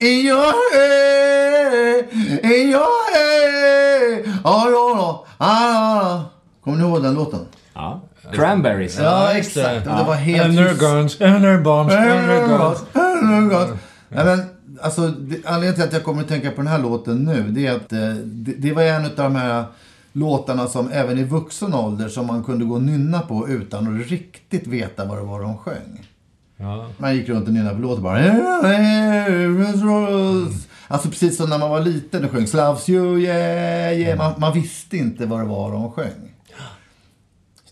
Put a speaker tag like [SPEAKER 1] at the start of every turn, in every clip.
[SPEAKER 1] In your head, in your head. Ja, ja, ja. ja. Kommer ni ihåg den låten?
[SPEAKER 2] Ja. Cranberries.
[SPEAKER 1] Ja, exakt. Och det var helt
[SPEAKER 3] Energuns, enerbombs, energuns.
[SPEAKER 1] Energuns. Nej, men, alltså, det, anledningen till att jag kommer att tänka på den här låten nu, det är att eh, det, det var en av de här låtarna som även i vuxen ålder som man kunde gå och nynna på utan att riktigt veta vad det var de sjöng.
[SPEAKER 3] Ja.
[SPEAKER 1] Man gick runt och nynnade på låten bara. Alltså precis som när man var liten och sjöng Loves you, yeah, yeah. Man, man visste inte vad det var de sjöng.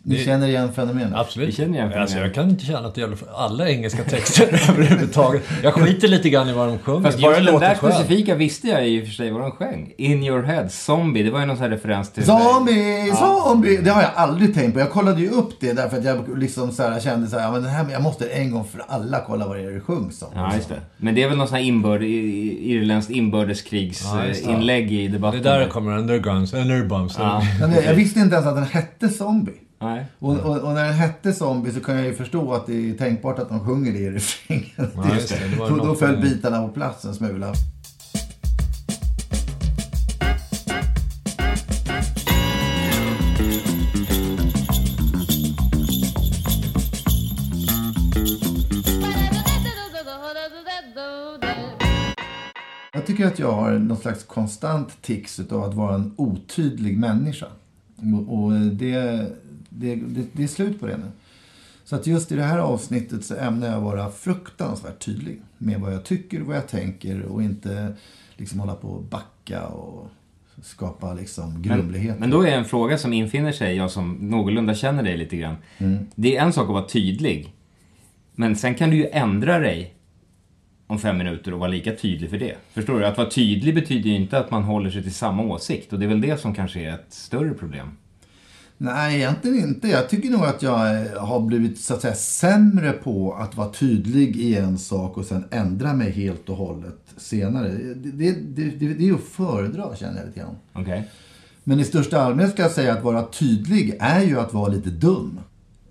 [SPEAKER 1] Ni
[SPEAKER 3] Det-
[SPEAKER 1] känner igen fenomenet?
[SPEAKER 3] Absolut.
[SPEAKER 2] Vi känner igen
[SPEAKER 3] alltså,
[SPEAKER 2] fenomenet.
[SPEAKER 3] Jag kan inte känna att det gäller för alla engelska texter överhuvudtaget. Jag skiter lite grann i vad de sjunger.
[SPEAKER 2] Fast bara den där
[SPEAKER 3] själv.
[SPEAKER 2] specifika visste jag i och för sig vad de sjöng. In your head, Zombie. Det var ju någon sån här referens till...
[SPEAKER 1] Zombie, zombie! Det har jag aldrig tänkt på. Jag kollade ju upp det därför att jag liksom så här, kände så här, ja, men det här, jag måste en gång för alla kolla vad det är det sjungs om.
[SPEAKER 2] Ja, just det. Men det är väl någon sån här inbörd, irländskt
[SPEAKER 3] Ja, just det.
[SPEAKER 2] inbördeskriginlägg i
[SPEAKER 3] Det
[SPEAKER 2] debatten.
[SPEAKER 3] är där det kommer Energuns, Enerbombs.
[SPEAKER 2] Ja.
[SPEAKER 1] Jag visste inte ens att den hette Zombie.
[SPEAKER 2] Nej.
[SPEAKER 1] Och, och, och när den hette Zombie så kan jag ju förstå att det är tänkbart att de sjunger det i refrängen. Då,
[SPEAKER 3] något
[SPEAKER 1] föll bitarna på plats en smula. Jag tycker att jag har någon slags konstant tics av att vara en otydlig människa. Och det, det, det, det är slut på det nu. Så att just i det här avsnittet så ämnar jag vara fruktansvärt tydlig med vad jag tycker, vad jag tänker och inte liksom hålla på och backa och skapa liksom grumligheter.
[SPEAKER 2] Men då är en fråga som infinner sig, jag som någorlunda känner dig lite grann.
[SPEAKER 1] Mm.
[SPEAKER 2] Det är en sak att vara tydlig. Men sen kan du ju ändra dig om fem minuter och vara lika tydlig för det. Förstår du? Att vara tydlig betyder ju inte att man håller sig till samma åsikt. Och det är väl det som kanske är ett större problem.
[SPEAKER 1] Nej, egentligen inte. Jag tycker nog att jag eh, har blivit så att säga sämre på att vara tydlig i en sak och sen ändra mig helt och hållet senare. Det, det, det, det, är att föredra, känner jag lite grann.
[SPEAKER 2] Okej?
[SPEAKER 1] Men i största allmänhet ska jag säga att vara tydlig är ju att vara lite dum.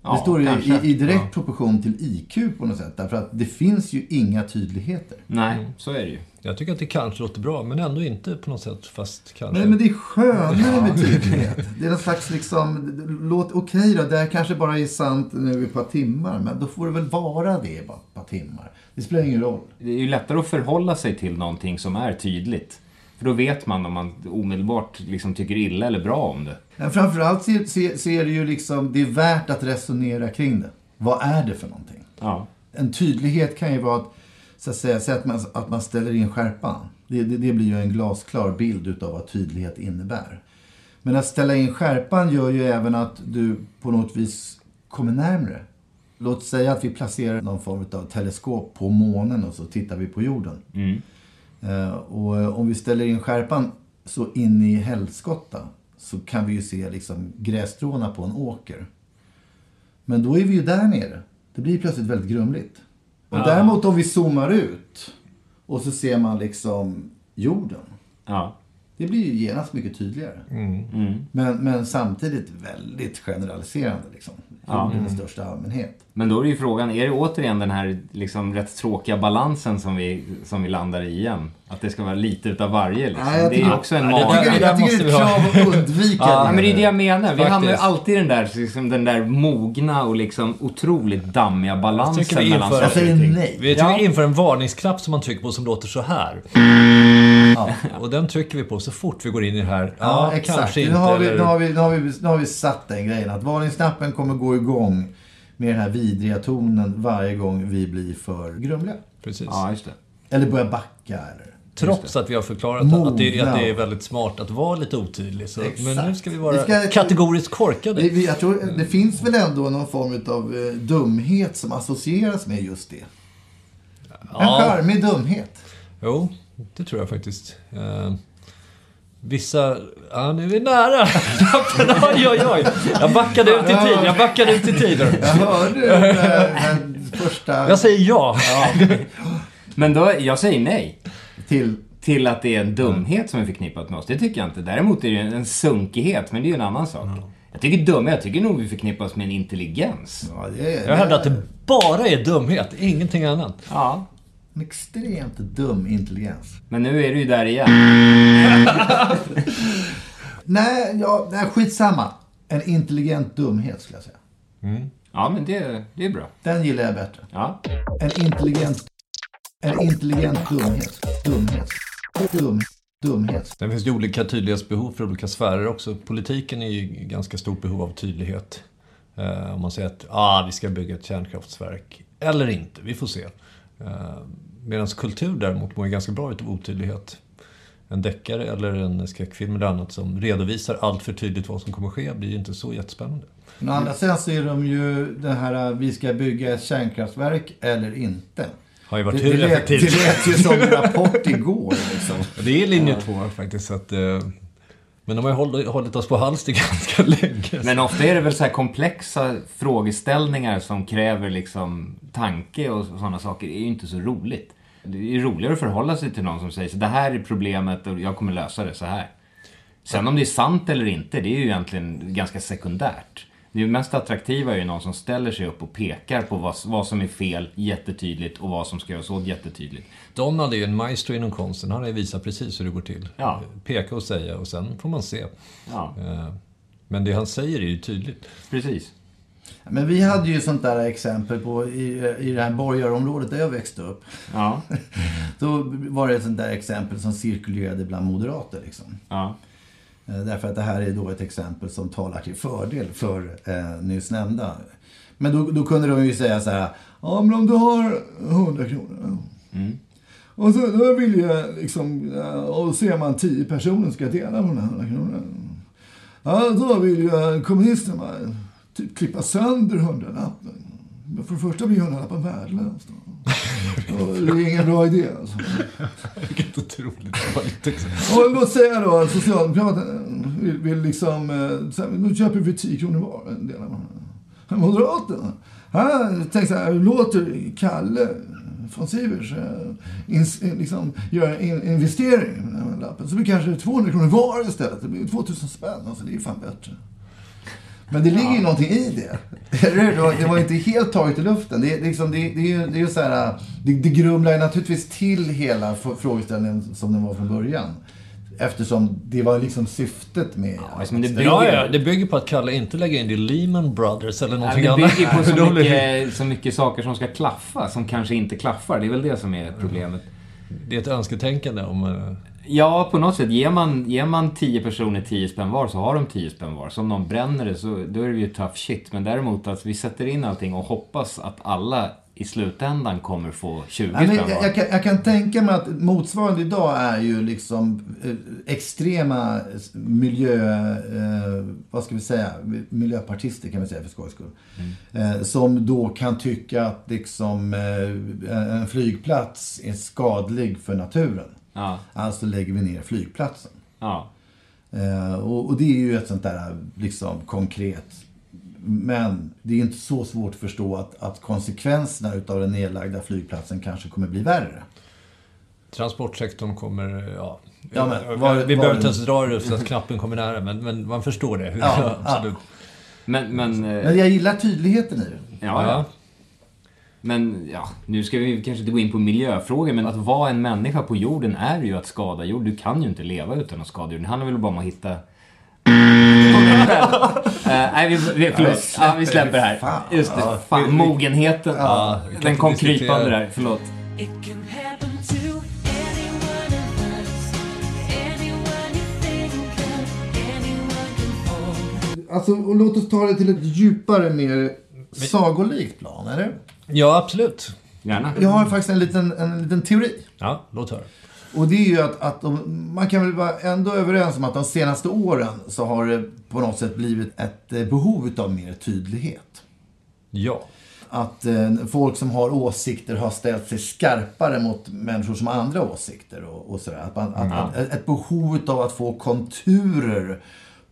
[SPEAKER 2] Ja,
[SPEAKER 1] det står i, i direkt proportion till IQ på något sätt. Därför att det finns ju inga tydligheter.
[SPEAKER 2] Nej, så är det ju.
[SPEAKER 3] Jag tycker att det kanske låter bra, men ändå inte på något sätt. Fast kanske...
[SPEAKER 1] Nej, men det är skönare med tydlighet. Det är någon slags liksom, låt, okej då, det här kanske bara är sant nu i ett par timmar. Men då får det väl vara det i bara ett par timmar. Det spelar ingen roll.
[SPEAKER 2] Det är ju lättare att förhålla sig till någonting som är tydligt. För då vet man om man omedelbart liksom tycker illa eller bra om det.
[SPEAKER 1] Men framförallt så, så är det ju liksom, det är värt att resonera kring det. Vad är det för någonting?
[SPEAKER 2] Ja.
[SPEAKER 1] En tydlighet kan ju vara att, så att säga, att, man, att man ställer in skärpan. Det, det, det blir ju en glasklar bild utav vad tydlighet innebär. Men att ställa in skärpan gör ju även att du på något vis kommer närmre. Låt säga att vi placerar någon form av teleskop på månen och så tittar vi på jorden. Eh, och eh, om vi ställer in skärpan så in i helskotta så kan vi ju se liksom grässtråna på en åker. Men då är vi ju där nere. Det blir plötsligt väldigt grumligt. Och däremot om vi zoomar ut och så ser man liksom jorden.
[SPEAKER 2] Ja.
[SPEAKER 1] Det blir ju genast mycket tydligare.
[SPEAKER 2] Mm.
[SPEAKER 1] Men, men samtidigt väldigt generaliserande liksom.
[SPEAKER 2] Ja.
[SPEAKER 1] I den största allmänhet.
[SPEAKER 2] Men då är ju frågan, är det återigen den här liksom rätt tråkiga balansen som vi, som vi landar i igen? Att det ska vara lite utav varje liksom.
[SPEAKER 1] Nej, jag
[SPEAKER 2] det är ju också en
[SPEAKER 3] där-
[SPEAKER 1] Jag tycker, jag tycker det är
[SPEAKER 3] måste
[SPEAKER 1] ett krav att undvika
[SPEAKER 3] Ja,
[SPEAKER 2] men det är det jag menar. Vi
[SPEAKER 3] Faktiskt.
[SPEAKER 2] hamnar ju alltid i den där, liksom, den där mogna och liksom otroligt dammiga balansen
[SPEAKER 3] tycker vi
[SPEAKER 2] mellan
[SPEAKER 1] Jag
[SPEAKER 2] saker och
[SPEAKER 1] säger
[SPEAKER 2] ting.
[SPEAKER 1] nej.
[SPEAKER 3] Vi tycker
[SPEAKER 2] Ja.
[SPEAKER 3] vi inför en varningsknapp som man trycker på som låter så här.
[SPEAKER 1] Ja.
[SPEAKER 3] Och den trycker vi på så fort vi går in i det här. Ja,
[SPEAKER 1] Ja, exakt. Nu har, vi,
[SPEAKER 3] eller...
[SPEAKER 1] nu, har vi, nu, har vi, nu har vi satt den grejen att varningsknappen kommer gå igång med den här vidriga tonen varje gång vi blir för grumliga.
[SPEAKER 3] Precis.
[SPEAKER 2] Ja, just det.
[SPEAKER 1] Eller börjar backa. Eller.
[SPEAKER 3] Trots att vi har förklarat
[SPEAKER 1] Mogna.
[SPEAKER 3] att det, att det är väldigt smart att vara lite otydlig. Så, men
[SPEAKER 1] Exakt.
[SPEAKER 3] nu ska vi vara
[SPEAKER 1] Vi ska-
[SPEAKER 3] kategoriskt korkade.
[SPEAKER 1] Det, vi- jag tror, det finns väl ändå någon form av eh, dumhet som associeras med just det. En
[SPEAKER 3] Ja.
[SPEAKER 1] charmig dumhet.
[SPEAKER 3] Jo, det tror jag faktiskt. Eh, vissa... Ja, nu är vi nära. oj, oj, oj. Jag backade ut i tid. Jag backade ut i tid.
[SPEAKER 1] Jag hörde den, här- den första
[SPEAKER 3] Jag säger ja.
[SPEAKER 2] Men då, jag säger nej.
[SPEAKER 1] till...
[SPEAKER 2] Till att det är en dumhet som är förknippat med oss. Det tycker jag inte. Däremot är det en, en sunkighet, men det är ju en annan sak. Jag tycker dumhet, jag tycker nog vi förknippas med en intelligens.
[SPEAKER 1] Ja, det är,
[SPEAKER 3] Jag hävdar att det bara är dumhet, ingenting annat.
[SPEAKER 2] Ja.
[SPEAKER 1] En extremt dum intelligens.
[SPEAKER 2] Men nu är du ju där igen.
[SPEAKER 1] Nej, ja, nej, skitsamma. En intelligent dumhet skulle jag säga.
[SPEAKER 2] Ja, men det, det är bra.
[SPEAKER 1] Den gillar jag bättre.
[SPEAKER 2] Ja.
[SPEAKER 1] En intelligent... En intelligent dumhet. Dumhet. Dum, dumhet.
[SPEAKER 3] Sen finns det ju olika tydlighetsbehov för olika sfärer också. Politiken är ju ganska stort behov av tydlighet. Eh, om man säger att ah, vi ska bygga ett kärnkraftverk. Eller inte, vi får se. Eh, Medan kultur däremot mår ganska bra utav otydlighet. En deckare eller en skräckfilm eller annat som redovisar allt för tydligt vad som kommer ske blir ju inte så jättespännande.
[SPEAKER 1] Men å andra sidan så är de ju det här vi ska bygga ett kärnkraftverk eller inte.
[SPEAKER 3] Har ju
[SPEAKER 1] Det,
[SPEAKER 3] varit
[SPEAKER 1] det,
[SPEAKER 3] hur
[SPEAKER 1] lät,
[SPEAKER 3] effektivt.
[SPEAKER 1] det lät ju som en rapport igår liksom.
[SPEAKER 3] Det är linje två faktiskt. Så att, eh, men de har ju hållit, hållit oss på halster ganska länge.
[SPEAKER 2] Men ofta är det väl så här komplexa frågeställningar som kräver liksom tanke och sådana saker. Det är ju inte så roligt. Det är ju roligare att förhålla sig till någon som säger så det här är problemet och jag kommer lösa det så här. Sen om det är sant eller inte, det är ju egentligen ganska sekundärt. Det mest attraktiva är ju någon som ställer sig upp och pekar på vad, vad som är fel jättetydligt och vad som ska göras åt jättetydligt.
[SPEAKER 3] Donald är ju en maestro inom konsten. Han har ju visat precis hur det går till.
[SPEAKER 2] Ja.
[SPEAKER 3] Peka och säga och sen får man se.
[SPEAKER 2] Ja,
[SPEAKER 3] Eh, Men det han säger är ju tydligt.
[SPEAKER 2] precis.
[SPEAKER 1] Men vi hade ju sånt där exempel på i, i det här borgarområdet där jag växte upp.
[SPEAKER 2] Ja,
[SPEAKER 1] Då var det ett sånt där exempel som cirkulerade bland moderater liksom.
[SPEAKER 2] ja,
[SPEAKER 1] Därför att det här är då ett exempel som talar till fördel för eh, nyss nämnda. Men då, då kunde de ju säga så här. Ja, men om du har 100 kronor. Och så då vill jag liksom, eh, och ser man 10 personer ska dela på de här 100 kronorna. Ja, då vill ju kommunisterna typ klippa sönder hundralappen. För det första blir hundralappen värdelös. då. Det är ingen bra idé alltså.
[SPEAKER 3] Vilket otroligt dåligt exempel.
[SPEAKER 1] Låt säga då att Socialdemokraterna vill, vill liksom, eh, då köper vi 10 kronor var. en del av. Moderaterna, han tänker så här, låter Kalle von Sivers eh, ins, eh, liksom, göra en investering med den här lappen. Så blir det kanske 200 kronor var istället. Det blir 2000 spänn. Alltså, det är ju fan bättre. Men det ligger ju någonting i det. Eller hur? Det var, det inte helt taget i luften. Det, är liksom, det, det är ju det är ju så här, det, det grumlar ju naturligtvis till hela frågeställningen som den var från början. Eftersom det var liksom syftet med...
[SPEAKER 2] alltså, men det bygger-
[SPEAKER 3] Ja, ja, det bygger på att Kalle inte lägger in det i Lehman Brothers eller
[SPEAKER 2] Ja,
[SPEAKER 3] någonting
[SPEAKER 2] det
[SPEAKER 3] annat.
[SPEAKER 2] bygger på så
[SPEAKER 3] det-
[SPEAKER 2] mycket, så mycket saker som ska klaffa, som kanske inte klaffar. Det är väl det som är problemet.
[SPEAKER 3] Det är ett önsketänkande om... eh,
[SPEAKER 2] Ja, på något sätt. Ger man, ger man 10 personer 10 spänn var så har de 10 spänn var. Så om någon bränner det så då är det ju tough shit. Men däremot att vi sätter in allting och hoppas att alla i slutändan kommer få 20
[SPEAKER 1] Nej, men jag,
[SPEAKER 2] var.
[SPEAKER 1] jag, kan, jag kan tänka mig att motsvarande idag är ju liksom eh, extrema miljö... Eh, vad ska vi säga? Miljöpartister kan vi säga för skojs skull. Eh, som då kan tycka att liksom eh, en flygplats är skadlig för naturen.
[SPEAKER 2] Ja,
[SPEAKER 1] Alltså lägger vi ner flygplatsen.
[SPEAKER 2] ja.
[SPEAKER 1] Eh, och, och det är ju ett sånt där liksom konkret. Men det är inte så svårt att förstå att, att konsekvenserna utav den nedlagda flygplatsen kanske kommer bli värre.
[SPEAKER 3] transportsektorn kommer, ja.
[SPEAKER 1] Ja, men
[SPEAKER 3] vi
[SPEAKER 1] var-
[SPEAKER 3] vi behöver inte ens dra det så att knappen kommer nära, men, men man förstår det.
[SPEAKER 1] Ja,
[SPEAKER 3] Absolut.
[SPEAKER 2] Men, men, eh,
[SPEAKER 1] Men jag gillar tydligheten i det.
[SPEAKER 2] ja, ja. Men ja, nu ska vi kanske inte gå in på miljöfrågor, men att vara en människa på jorden är ju att skada jord. Du kan ju inte leva utan att skada jorden. Det handlar väl bara om att hitta... Eh, nej, vi, vi, förlåt. Ja, vi släpper det här. Just det. Fan, mogenheten.
[SPEAKER 3] kan
[SPEAKER 2] Den kom krypande där. Förlåt.
[SPEAKER 1] Alltså, och låt oss ta det till ett djupare, mer sagolikt plan, eller?
[SPEAKER 3] Ja, absolut.
[SPEAKER 2] Gärna.
[SPEAKER 1] Jag har faktiskt en liten, en liten teori.
[SPEAKER 3] Ja, låt höra.
[SPEAKER 1] Och det är ju att, att de, man kan väl vara ändå överens om att de senaste åren så har det på något sätt blivit ett eh, behov av mer tydlighet.
[SPEAKER 3] Ja.
[SPEAKER 1] Att eh, folk som har åsikter har ställt sig skarpare mot människor som har andra åsikter och, och sådär. Att man, att, att, ett behov av att få konturer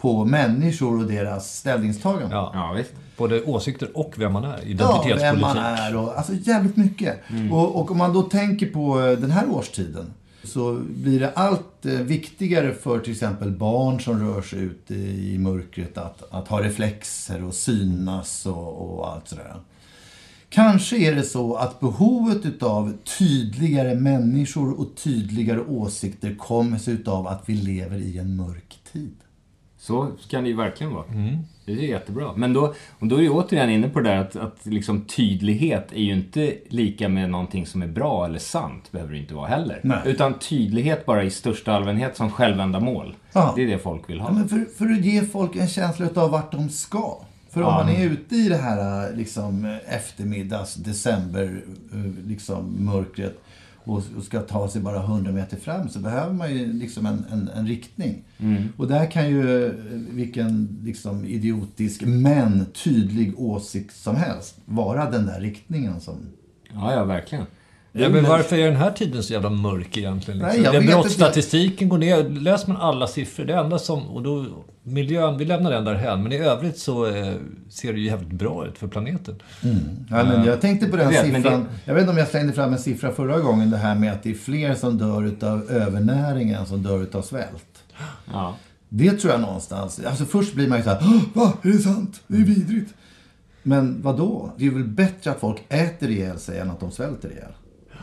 [SPEAKER 1] på människor och deras ställningstaganden.
[SPEAKER 3] ja.
[SPEAKER 2] Ja, visst.
[SPEAKER 3] Både åsikter och vem man är.
[SPEAKER 1] Ja,
[SPEAKER 3] Identitetspolitik.
[SPEAKER 1] vem man är och alltså jävligt mycket. Och, och om man då tänker på eh, den här årstiden så blir det allt eh, viktigare för till exempel barn som rör sig ute i mörkret att, att ha reflexer och synas och, och allt sådär. Kanske är det så att behovet utav tydligare människor och tydligare åsikter kommer sig utav att vi lever i en mörk tid.
[SPEAKER 2] Så kan det ju verkligen vara. Det är jättebra. Men då, och då är jag återigen inne på det där att, att liksom tydlighet är ju inte lika med någonting som är bra eller sant. behöver det inte vara heller.
[SPEAKER 1] Nej.
[SPEAKER 2] Utan tydlighet bara i största allmänhet som självändamål.
[SPEAKER 1] Ja.
[SPEAKER 2] Det är det folk vill ha.
[SPEAKER 1] Ja, men för, för att ge folk en känsla av vart de ska. För om man är ute i det här liksom, eftermiddags, december, eh, liksom, mörkret och, och ska ta sig bara 100 meter fram så behöver man ju liksom en, en, en riktning. Och där kan ju eh, vilken liksom, idiotisk men tydlig åsikt som helst vara den där riktningen som...
[SPEAKER 2] Ja, ja, verkligen.
[SPEAKER 3] Ja, men varför är den här tiden så jävla mörk egentligen? Liksom?
[SPEAKER 1] Nej, jag
[SPEAKER 3] brottsstatistiken går ner. Läser man alla siffror, det enda som... Och då, miljön, vi lämnar den där hem. Men i övrigt så eh, ser det ju jävligt bra ut för planeten.
[SPEAKER 1] Ja, men jag tänkte på den
[SPEAKER 2] Jag vet,
[SPEAKER 1] siffran.
[SPEAKER 2] det-
[SPEAKER 1] Jag vet inte om jag slängde fram en siffra förra gången. Det här med att det är fler som dör utav övernäring än som dör utav svält.
[SPEAKER 2] Ja.
[SPEAKER 1] Det tror jag någonstans. Alltså först blir man ju så här, "Åh, va? Är det sant? Det är vidrigt. Men vad då? Det är väl bättre att folk äter ihjäl sig än att de svälter ihjäl.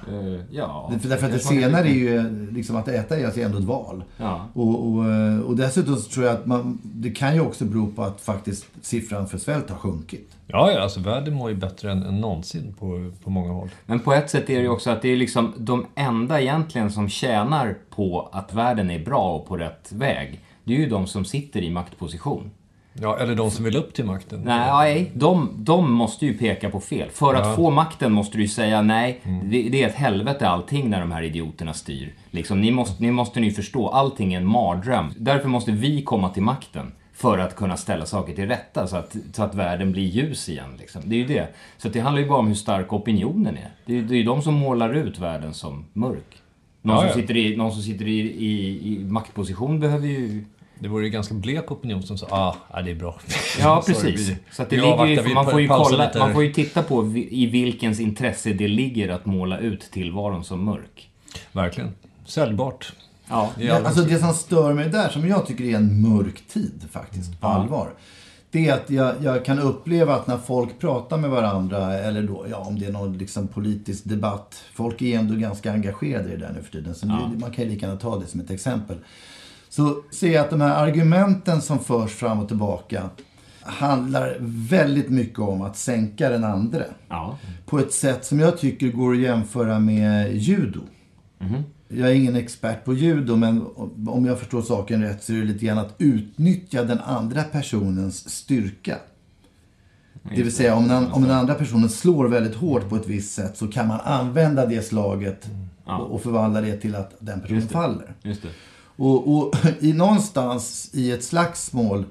[SPEAKER 2] Eh, ja.
[SPEAKER 1] För Därför att det senare är ju, liksom att äta är ändå ett val.
[SPEAKER 2] Ja.
[SPEAKER 1] Och, och, eh, och dessutom så tror jag att man, det kan ju också bero på att faktiskt siffran för svält har sjunkit.
[SPEAKER 3] Ja, ja, alltså världen mår ju bättre än, än någonsin på, på många håll.
[SPEAKER 2] Men på ett sätt är det ju också att det är liksom de enda egentligen som tjänar på att världen är bra och på rätt väg. Det är ju de som sitter i maktposition.
[SPEAKER 3] Ja, eller de som vill upp till makten.
[SPEAKER 2] Nej, nej de, de måste ju peka på fel. För att få makten måste du ju säga nej, det, det är ett helvete allting när de här idioterna styr. Liksom, ni måste, ni måste ni förstå, allting är en mardröm. Därför måste vi komma till makten. För att kunna ställa saker till rätta så att, så att världen blir ljus igen. Liksom. Det är ju det. Så det handlar ju bara om hur stark opinionen är. Det är det är ju de som målar ut världen som mörk. Någon,
[SPEAKER 3] Ja,
[SPEAKER 2] som,
[SPEAKER 3] ja.
[SPEAKER 2] sitter i, någon som sitter i, i, i maktposition behöver ju
[SPEAKER 3] Det vore ju ganska blek opinion som sa ah, ja, det är bra.
[SPEAKER 2] Ja, precis. Så att det ligger ju, man, får ju kolla, man får ju titta på i vilkens intresse det ligger att måla ut tillvaron som mörk.
[SPEAKER 3] Verkligen. Säljbart.
[SPEAKER 2] Ja.
[SPEAKER 3] Det
[SPEAKER 1] Ja, alltså det som stör mig där, som jag tycker är en mörk tid faktiskt, på allvar. Det är att jag, jag kan uppleva att när folk pratar med varandra, eller då, ja, om det är någon liksom politisk debatt. Folk är ändå ganska engagerade i det där nu för tiden. Så det, man kan ju lika gärna ta det som ett exempel. Så ser jag att de här argumenten som förs fram och tillbaka handlar väldigt mycket om att sänka den andra.
[SPEAKER 2] Ja.
[SPEAKER 1] På ett sätt som jag tycker går att jämföra med judo. Jag är ingen expert på judo, men om jag förstår saken rätt så är det lite grann att utnyttja den andra personens styrka. Det vill säga om den, om den andra personen slår väldigt hårt på ett visst sätt så kan man använda det slaget och, och förvandla det till att den personen faller.
[SPEAKER 2] Just.
[SPEAKER 1] Och, och i någonstans i ett slagsmål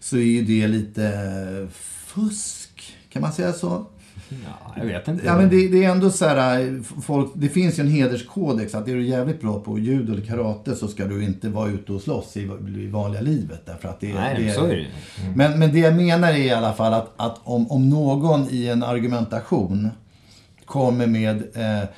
[SPEAKER 1] så är ju det lite fusk. Kan man säga så?
[SPEAKER 2] Ja, jag vet inte.
[SPEAKER 1] Ja, men det, det är ändå så här, folk, det finns ju en hederskodex att är du jävligt bra på judo eller karate så ska du inte vara ute och slåss i, i vanliga livet. Därför att det,
[SPEAKER 2] Nej,
[SPEAKER 1] det
[SPEAKER 2] så är det ju.
[SPEAKER 1] Men, men det jag menar är i alla fall att, att om, om någon i en argumentation kommer med eh,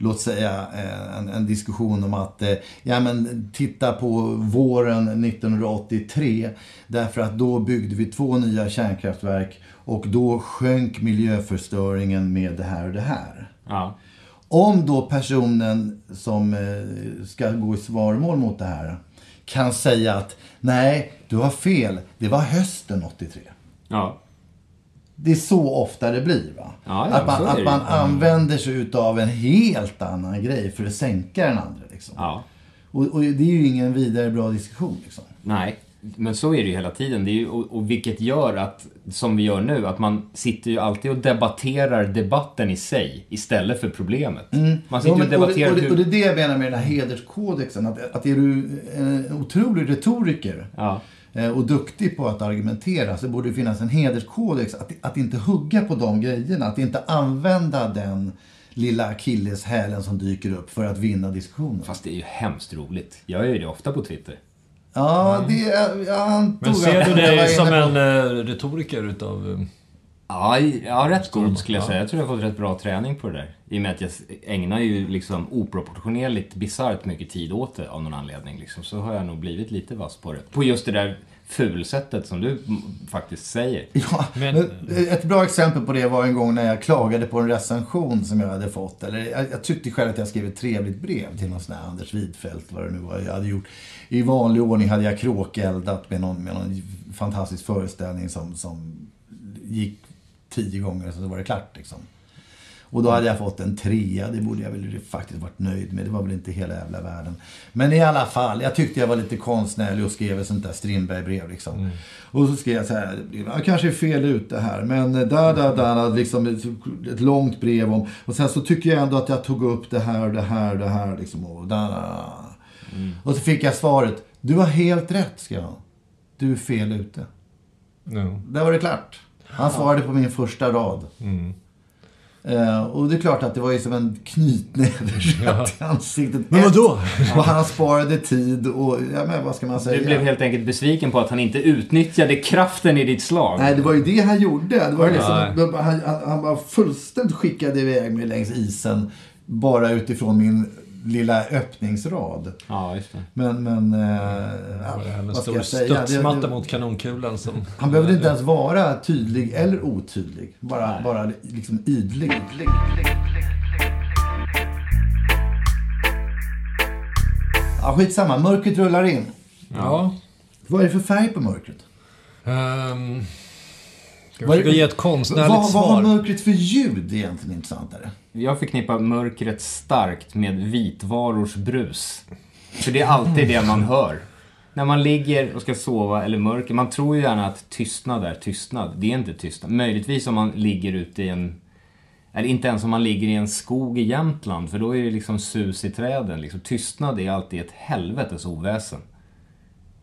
[SPEAKER 1] låt säga eh, en, en diskussion om att eh, ja, men, titta på våren 1983 därför att då byggde vi två nya kärnkraftverk och då sjönk miljöförstöringen med det här och det här.
[SPEAKER 2] Ja.
[SPEAKER 1] Om då personen som eh, ska gå i svarmål mot det här kan säga att nej, du har fel, det var hösten 83.
[SPEAKER 2] Ja.
[SPEAKER 1] Det är så ofta det blir. Va?
[SPEAKER 2] Ja, ja,
[SPEAKER 1] att man,
[SPEAKER 2] det
[SPEAKER 1] att man använder sig utav en helt annan grej för att sänka den andra. Liksom.
[SPEAKER 2] Ja.
[SPEAKER 1] Och, och det är ju ingen vidare bra diskussion. Liksom.
[SPEAKER 2] Nej, men så är det ju hela tiden. Det är ju, och, och vilket gör att, som vi gör nu, att man sitter ju alltid och debatterar debatten i sig istället för problemet. Man sitter
[SPEAKER 1] Ja,
[SPEAKER 2] och
[SPEAKER 1] men, och, det,
[SPEAKER 2] debatterar
[SPEAKER 1] och, det,
[SPEAKER 2] hur...
[SPEAKER 1] och det är det jag menar med den här hederskodexen. Att, att är du en otrolig retoriker
[SPEAKER 2] Ja.
[SPEAKER 1] Eh, och duktig på att argumentera så borde det finnas en hederskodex. Att, att inte hugga på de grejerna. Att inte använda den lilla akilleshälen som dyker upp för att vinna diskussionen.
[SPEAKER 2] Fast det är ju hemskt roligt. Jag gör ju det ofta på Twitter.
[SPEAKER 1] Ja, det är... Jag antog
[SPEAKER 3] Men ser du dig som
[SPEAKER 1] på-
[SPEAKER 3] en eh, retoriker utav... eh,
[SPEAKER 2] Ja, ja rätt god skulle jag
[SPEAKER 3] Ja.
[SPEAKER 2] säga. Jag tror jag har fått rätt bra träning på det där. I och med att jag ägnar ju liksom oproportionerligt bisarrt mycket tid åt det av någon anledning. Liksom. Så har jag nog blivit lite vass på det. På just det där fulsättet som du faktiskt säger.
[SPEAKER 1] Ja,
[SPEAKER 3] Men-
[SPEAKER 1] ett bra exempel på det var en gång när jag klagade på en recension som jag hade fått. Eller jag, jag tyckte själv att jag skrev ett trevligt brev till någon sån här Anders Widfeldt, vad det nu var jag hade gjort. I vanlig ordning hade jag kråkeldat med någon, med någon fantastisk föreställning som, som gick tio gånger så var det klart liksom. Och då hade jag fått en trea, det borde jag väl faktiskt varit nöjd med. Det var väl inte hela jävla världen. Men i alla fall, jag tyckte jag var lite konstnärlig och skrev ett sånt där Strindberg-brev liksom. Och så skrev jag så här, jag kanske är fel ute här, men där, där, där, liksom ett, långt brev om. Och sen så tycker jag ändå att jag tog upp det här, det här, det här liksom. Och, där, där. och så fick jag svaret, du har helt rätt, skrev han. Du är fel ute.
[SPEAKER 3] no.
[SPEAKER 1] Där var det klart. Han svarade på min första rad. Eh, och det är klart att det var ju som en knytnäve rätt i ansiktet.
[SPEAKER 3] Men vadå?
[SPEAKER 1] Och han sparade tid och, ja men vad ska man säga?
[SPEAKER 2] Du blev helt enkelt besviken på att han inte utnyttjade kraften i ditt slag.
[SPEAKER 1] Nej, det var ju det han gjorde. Det var liksom, han, han, han var fullständigt skickad iväg mig längs isen. Bara utifrån min lilla öppningsrad.
[SPEAKER 2] Ja, just det.
[SPEAKER 1] Men, men... Eh,
[SPEAKER 3] Det var
[SPEAKER 1] ja,
[SPEAKER 3] en
[SPEAKER 1] vad ska
[SPEAKER 3] stor
[SPEAKER 1] jag säga? Det-
[SPEAKER 3] studsmatta
[SPEAKER 1] det-
[SPEAKER 3] mot kanonkulan som...
[SPEAKER 1] Han behövde inte ens vara tydlig eller otydlig. Bara, bara liksom idlig. Ja, skitsamma. Mörkret rullar in.
[SPEAKER 3] Ja.
[SPEAKER 1] Vad är det för färg på mörkret?
[SPEAKER 3] Um, ska försöka ge ett konstnärligt
[SPEAKER 1] Vad, vad har
[SPEAKER 3] svar?
[SPEAKER 1] mörkret för ljud egentligen intressantare?
[SPEAKER 2] Jag förknippar mörkret starkt med vitvarors brus. För det är alltid det man hör. När man ligger och ska sova eller mörker. Man tror ju gärna att tystnad är tystnad. Det är inte tystnad. Möjligtvis om man ligger ute i en... Eller inte ens om man ligger i en skog i Jämtland. För då är det liksom sus i träden. Liksom, tystnad är alltid ett helvetes oväsen.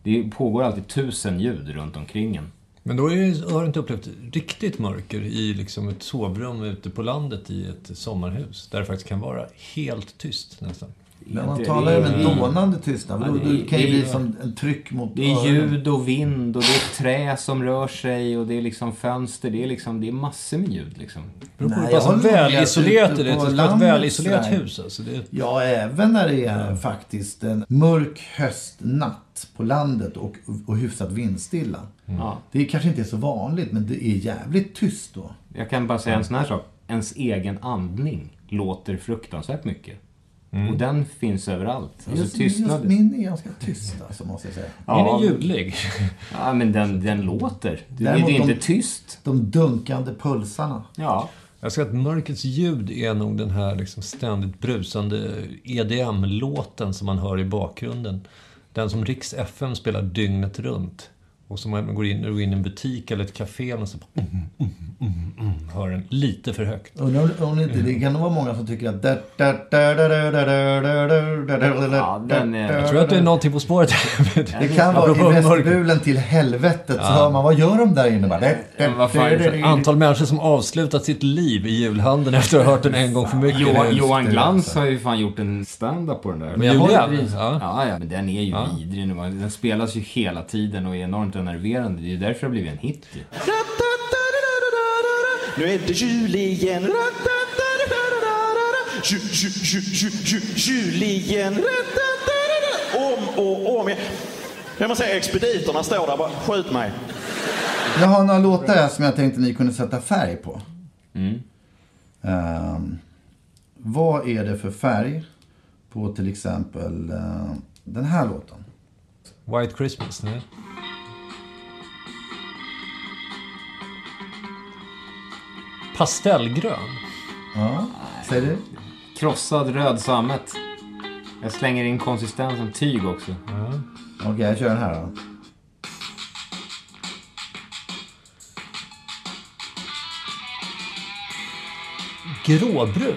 [SPEAKER 2] Det pågår alltid tusen ljud runt omkring en.
[SPEAKER 3] Men då är, har du inte upplevt riktigt mörker i liksom ett sovrum ute på landet i ett sommarhus. Där det faktiskt kan vara helt tyst nästan.
[SPEAKER 1] Men man
[SPEAKER 2] Det-
[SPEAKER 1] talar
[SPEAKER 2] det
[SPEAKER 1] ju
[SPEAKER 2] är-
[SPEAKER 1] om en dånande tystnad.
[SPEAKER 2] Ja, det
[SPEAKER 1] då kan ju
[SPEAKER 2] det
[SPEAKER 1] bli som en tryck mot
[SPEAKER 2] Det är
[SPEAKER 1] öronen.
[SPEAKER 2] ljud och vind och det är trä som rör sig och det är liksom fönster. Det är liksom, det är massor med ljud liksom.
[SPEAKER 3] Det beror på
[SPEAKER 1] Nej,
[SPEAKER 3] hur välisolerat det är. Det ett välisolerat hus alltså. Det är,
[SPEAKER 1] Ja, även när det är faktiskt en mörk höstnatt på landet och, och hyfsat vindstilla.
[SPEAKER 2] Ja.
[SPEAKER 1] Det kanske inte är så vanligt, men det är jävligt tyst då.
[SPEAKER 2] Jag kan bara säga en sån här sak. Ens egen andning låter fruktansvärt mycket. Och den finns överallt. Alltså
[SPEAKER 1] just,
[SPEAKER 2] tystnad.
[SPEAKER 1] just min är ganska tyst, alltså, måste jag säga.
[SPEAKER 3] Är den ljudlig?
[SPEAKER 2] Ja, men den, den låter. Det, är inte
[SPEAKER 1] de-
[SPEAKER 2] tyst.
[SPEAKER 1] De dunkande pulsarna.
[SPEAKER 2] Ja.
[SPEAKER 3] Jag ska att mörkrets ljud är nog den här liksom ständigt brusande EDM-låten som man hör i bakgrunden. Den som Riks FM spelar dygnet runt. Och så man går in, går in i en butik eller ett café och så bara, mm, mm, mm, hör den lite för högt.
[SPEAKER 1] Undrar om inte, det kan nog vara många som tycker att...
[SPEAKER 3] Jag tror att det är någonting På spåret.
[SPEAKER 1] det kan vara i vestibulen till helvetet. Så hör man, vad gör de där inne? Bara,
[SPEAKER 3] Antal människor som avslutat sitt liv i julhandeln efter att ha hört den en gång för mycket.
[SPEAKER 2] Johan, Johan Glans har ju fan gjort en stand-up på den där.
[SPEAKER 3] Men, Julia? Ja.
[SPEAKER 2] ja, ja, men den är ju
[SPEAKER 3] ja.
[SPEAKER 2] vidrig. Den spelas ju hela tiden och är enormt enerverande. Det är därför det har blivit en hit ju.
[SPEAKER 4] Nu är det jul igen. Ju, ju, ju, ju, ju, Julien. Om och om igen. Jag måste säga, expediterna står där bara, skjut mig.
[SPEAKER 1] Jag har några låtar här som jag tänkte ni kunde sätta färg på. Ehm, vad är det för färg på till exempel eh, den här låten?
[SPEAKER 3] White Christmas, nej. Pastellgrön.
[SPEAKER 1] Ja, säg du?
[SPEAKER 2] Krossad röd sammet. Jag slänger in konsistensen tyg också.
[SPEAKER 1] Okej, jag kör den här då.
[SPEAKER 3] Gråbrun.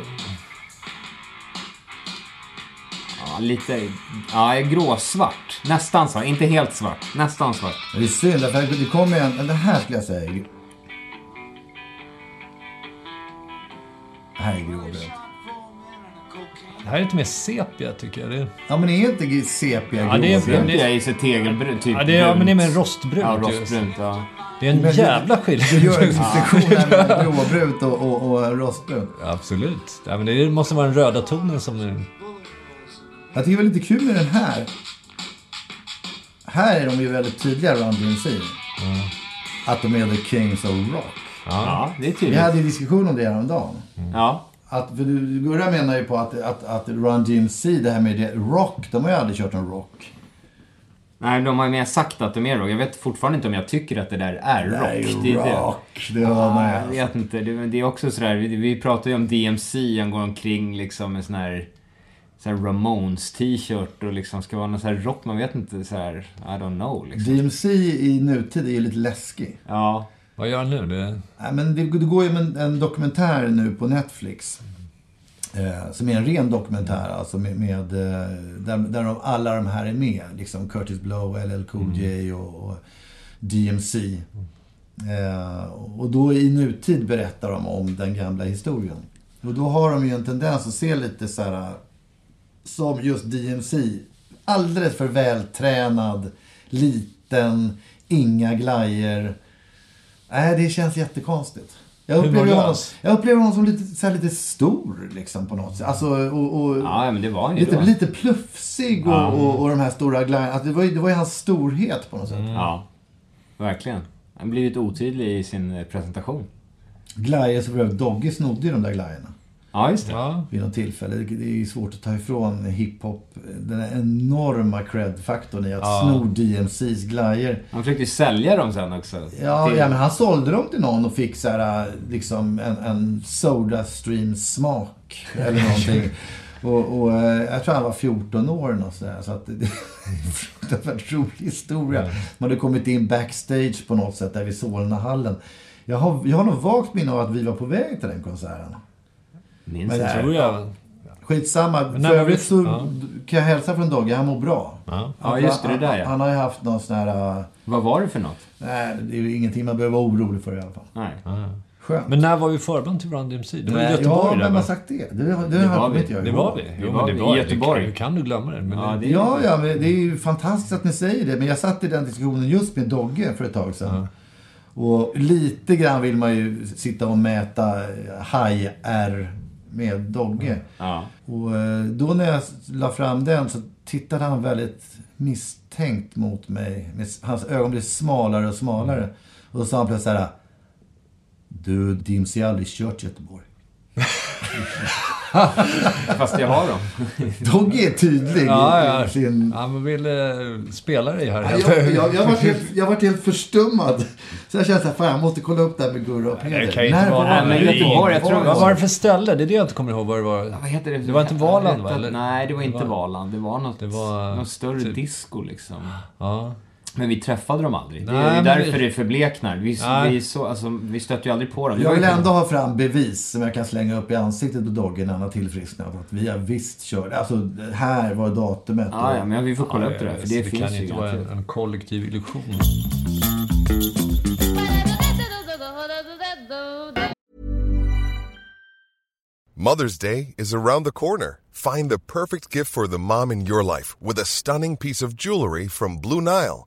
[SPEAKER 2] Ja, lite... Ja, gråsvart. Nästan svart. Inte helt svart. Nästan svart.
[SPEAKER 1] Det är synd, för det kommer en... Den här skulle jag säga. Är- Det här är gråbrunt.
[SPEAKER 3] Det här är lite mer sepia tycker jag. Det,
[SPEAKER 1] Ja, men är inte sepia
[SPEAKER 3] Ja, det är-?
[SPEAKER 2] Det är i sig tegelbrunt, typ
[SPEAKER 3] ja, det är, ja, men det är mer
[SPEAKER 2] brunt.
[SPEAKER 3] rostbrunt.
[SPEAKER 2] Ja,
[SPEAKER 3] just.
[SPEAKER 2] rostbrunt, ja.
[SPEAKER 3] Det är en
[SPEAKER 1] Men-
[SPEAKER 3] jävla
[SPEAKER 1] Du
[SPEAKER 3] skillnad.
[SPEAKER 1] gör en distinktion mellan gråbrunt och, och, och rostbrunt.
[SPEAKER 3] Absolut. Ja, men det måste vara den röda tonen som... är-
[SPEAKER 1] Jag tycker det var lite kul med den här. Här är de ju väldigt tydliga, Run DMC. Att de är the kings of rock.
[SPEAKER 2] Ja, det är
[SPEAKER 1] Vi
[SPEAKER 2] tydligt.
[SPEAKER 1] hade ju diskussion om det häromdagen.
[SPEAKER 2] Ja.
[SPEAKER 1] Att, för du, Gurra menar ju på att, att, att Run DMC, det här med det, rock, de har ju aldrig kört en rock.
[SPEAKER 2] Nej, de har ju mer sagt att de är rock. Jag vet fortfarande inte om jag tycker att det där är rock.
[SPEAKER 1] Det är
[SPEAKER 2] det,
[SPEAKER 1] rock, det hör man ju.
[SPEAKER 2] Ja, jag vet inte. Det, det är också sådär, vi, vi pratar ju om DMC, han går omkring liksom med sån här, sån Ramones t-shirt och liksom ska vara någon sån här rock, man vet inte så här, I don't know liksom.
[SPEAKER 1] DMC i nutid är ju lite läskig.
[SPEAKER 2] Ja.
[SPEAKER 3] Vad gör han nu? Det...
[SPEAKER 1] Nej, men det, det går ju en, en dokumentär nu på Netflix. Eh, som är en ren dokumentär, alltså med, med eh, där, där de, alla de här är med. Liksom Curtis Blow, LL Cool J och, och DMC. Eh, och då i nutid berättar de om den gamla historien. Och då har de ju en tendens att se lite så här som just DMC. Alldeles för vältränad, liten, inga glajer. Nej, det känns jättekonstigt. Jag upplever, honom, jag upplever honom som lite, så lite stor liksom på något sätt. Alltså, och, och,
[SPEAKER 2] Ja, men det var han
[SPEAKER 1] lite,
[SPEAKER 2] då.
[SPEAKER 1] lite plufsig och, och, och de här stora glajerna. Alltså, det, var ju, det var ju hans storhet på något sätt.
[SPEAKER 2] Ja. Verkligen. Han har blivit otydlig i sin presentation.
[SPEAKER 1] Glajer så övrigt, Doggy snodde ju de där glajerna.
[SPEAKER 2] Ja, just det.
[SPEAKER 3] Ja.
[SPEAKER 1] vid något tillfälle. Det är ju svårt att ta ifrån hiphop den enorma cred-faktorn i att
[SPEAKER 3] Ja.
[SPEAKER 1] sno DMCs glajer.
[SPEAKER 2] Han försökte ju sälja dem sen också.
[SPEAKER 1] Ja,
[SPEAKER 2] Till-
[SPEAKER 1] ja, men han sålde dem till någon och fick så här, liksom en, en Sodastream-smak eller någonting. och, och eh, jag tror han var 14 år och så, där, så att det är en fruktansvärt rolig historia. Man hade kommit in backstage på något sätt där vid Solnahallen. Jag har, jag har nog vagt minne av att vi var på väg till den konserten.
[SPEAKER 2] Minns
[SPEAKER 1] Men det-
[SPEAKER 3] Tror jag.
[SPEAKER 1] Skitsamma.
[SPEAKER 3] Men när
[SPEAKER 1] För
[SPEAKER 3] var vi-
[SPEAKER 1] övrigt så
[SPEAKER 3] ja.
[SPEAKER 1] kan jag hälsa från Dogge. Han mår bra.
[SPEAKER 3] Ja.
[SPEAKER 2] Ja, just det, det där, ja.
[SPEAKER 1] Han, han har ju haft någon sån här... äh,
[SPEAKER 2] Vad var det för något?
[SPEAKER 1] Nej, det är ju ingenting man behöver vara orolig för i alla fall.
[SPEAKER 2] Nej.
[SPEAKER 1] Skönt.
[SPEAKER 3] Men när var vi förband till Run DMC? Det var i Göteborg
[SPEAKER 1] ja, vem har sagt det? Det, det, det,
[SPEAKER 2] Det
[SPEAKER 1] har
[SPEAKER 2] var vi.
[SPEAKER 1] jag
[SPEAKER 3] Det var vi.
[SPEAKER 2] Det
[SPEAKER 3] Jo,
[SPEAKER 2] var
[SPEAKER 3] men
[SPEAKER 2] vi
[SPEAKER 3] det
[SPEAKER 2] i
[SPEAKER 3] var
[SPEAKER 2] Göteborg.
[SPEAKER 3] Hur kan du glömma det? Men
[SPEAKER 2] Ja,
[SPEAKER 3] det...
[SPEAKER 2] det-
[SPEAKER 1] Ja, ja, men det är ju fantastiskt att ni säger det. Men jag satt i den diskussionen just med Dogge för ett tag sedan. Och lite grann vill man ju sitta och mäta haj-R med Dogge.
[SPEAKER 2] Ja.
[SPEAKER 1] Och eh, då när jag la fram den så tittade han väldigt misstänkt mot mig. Hans ögon blev smalare och smalare. Och då sa han plötsligt så här. Du, DMC har aldrig kört Göteborg.
[SPEAKER 2] Fast jag har dem.
[SPEAKER 1] Dogge är tydlig
[SPEAKER 3] Ja,
[SPEAKER 1] i,
[SPEAKER 3] ja.
[SPEAKER 1] i sin...
[SPEAKER 3] Men vill eh, spela dig här.
[SPEAKER 1] Ja, jag, jag, jag, var helt, jag var helt förstummad. Så jag kände fan jag måste kolla upp det här med Gurra och Peder.
[SPEAKER 3] Ju inte
[SPEAKER 1] När var
[SPEAKER 2] Nej, men
[SPEAKER 1] det?
[SPEAKER 2] Göteborg, jag tror-
[SPEAKER 3] Vad var det för ställe? Det är det jag inte kommer ihåg vad det var.
[SPEAKER 2] Vad heter det?
[SPEAKER 3] Det var inte Valand, va, eller?
[SPEAKER 2] att- Nej, det var inte Valand. Det var något,
[SPEAKER 3] Det var
[SPEAKER 2] något större
[SPEAKER 3] typ-
[SPEAKER 2] disco liksom.
[SPEAKER 3] Ja.
[SPEAKER 2] Men vi träffade dem aldrig. Det
[SPEAKER 3] Nej,
[SPEAKER 2] är ju
[SPEAKER 3] men
[SPEAKER 2] därför
[SPEAKER 3] vi-
[SPEAKER 2] det förbleknar. Vi,
[SPEAKER 3] Nej.
[SPEAKER 2] vi, så, alltså, vi stötte ju aldrig på dem. Det
[SPEAKER 1] Jag vill ändå ha fram bevis som jag kan slänga upp i ansiktet på Dogge när han har tillfrisknat. Att vi har visst kört. Alltså, här var datumet.
[SPEAKER 2] Ja, ja, men vi får kolla upp det där. För det,
[SPEAKER 3] det
[SPEAKER 2] finns
[SPEAKER 3] kan
[SPEAKER 2] ju
[SPEAKER 3] inte vara en, en kollektiv illusion.
[SPEAKER 5] Mother's Day is around the corner. Find the perfect gift for the mom in your life with a stunning piece of jewelry from Blue Nile.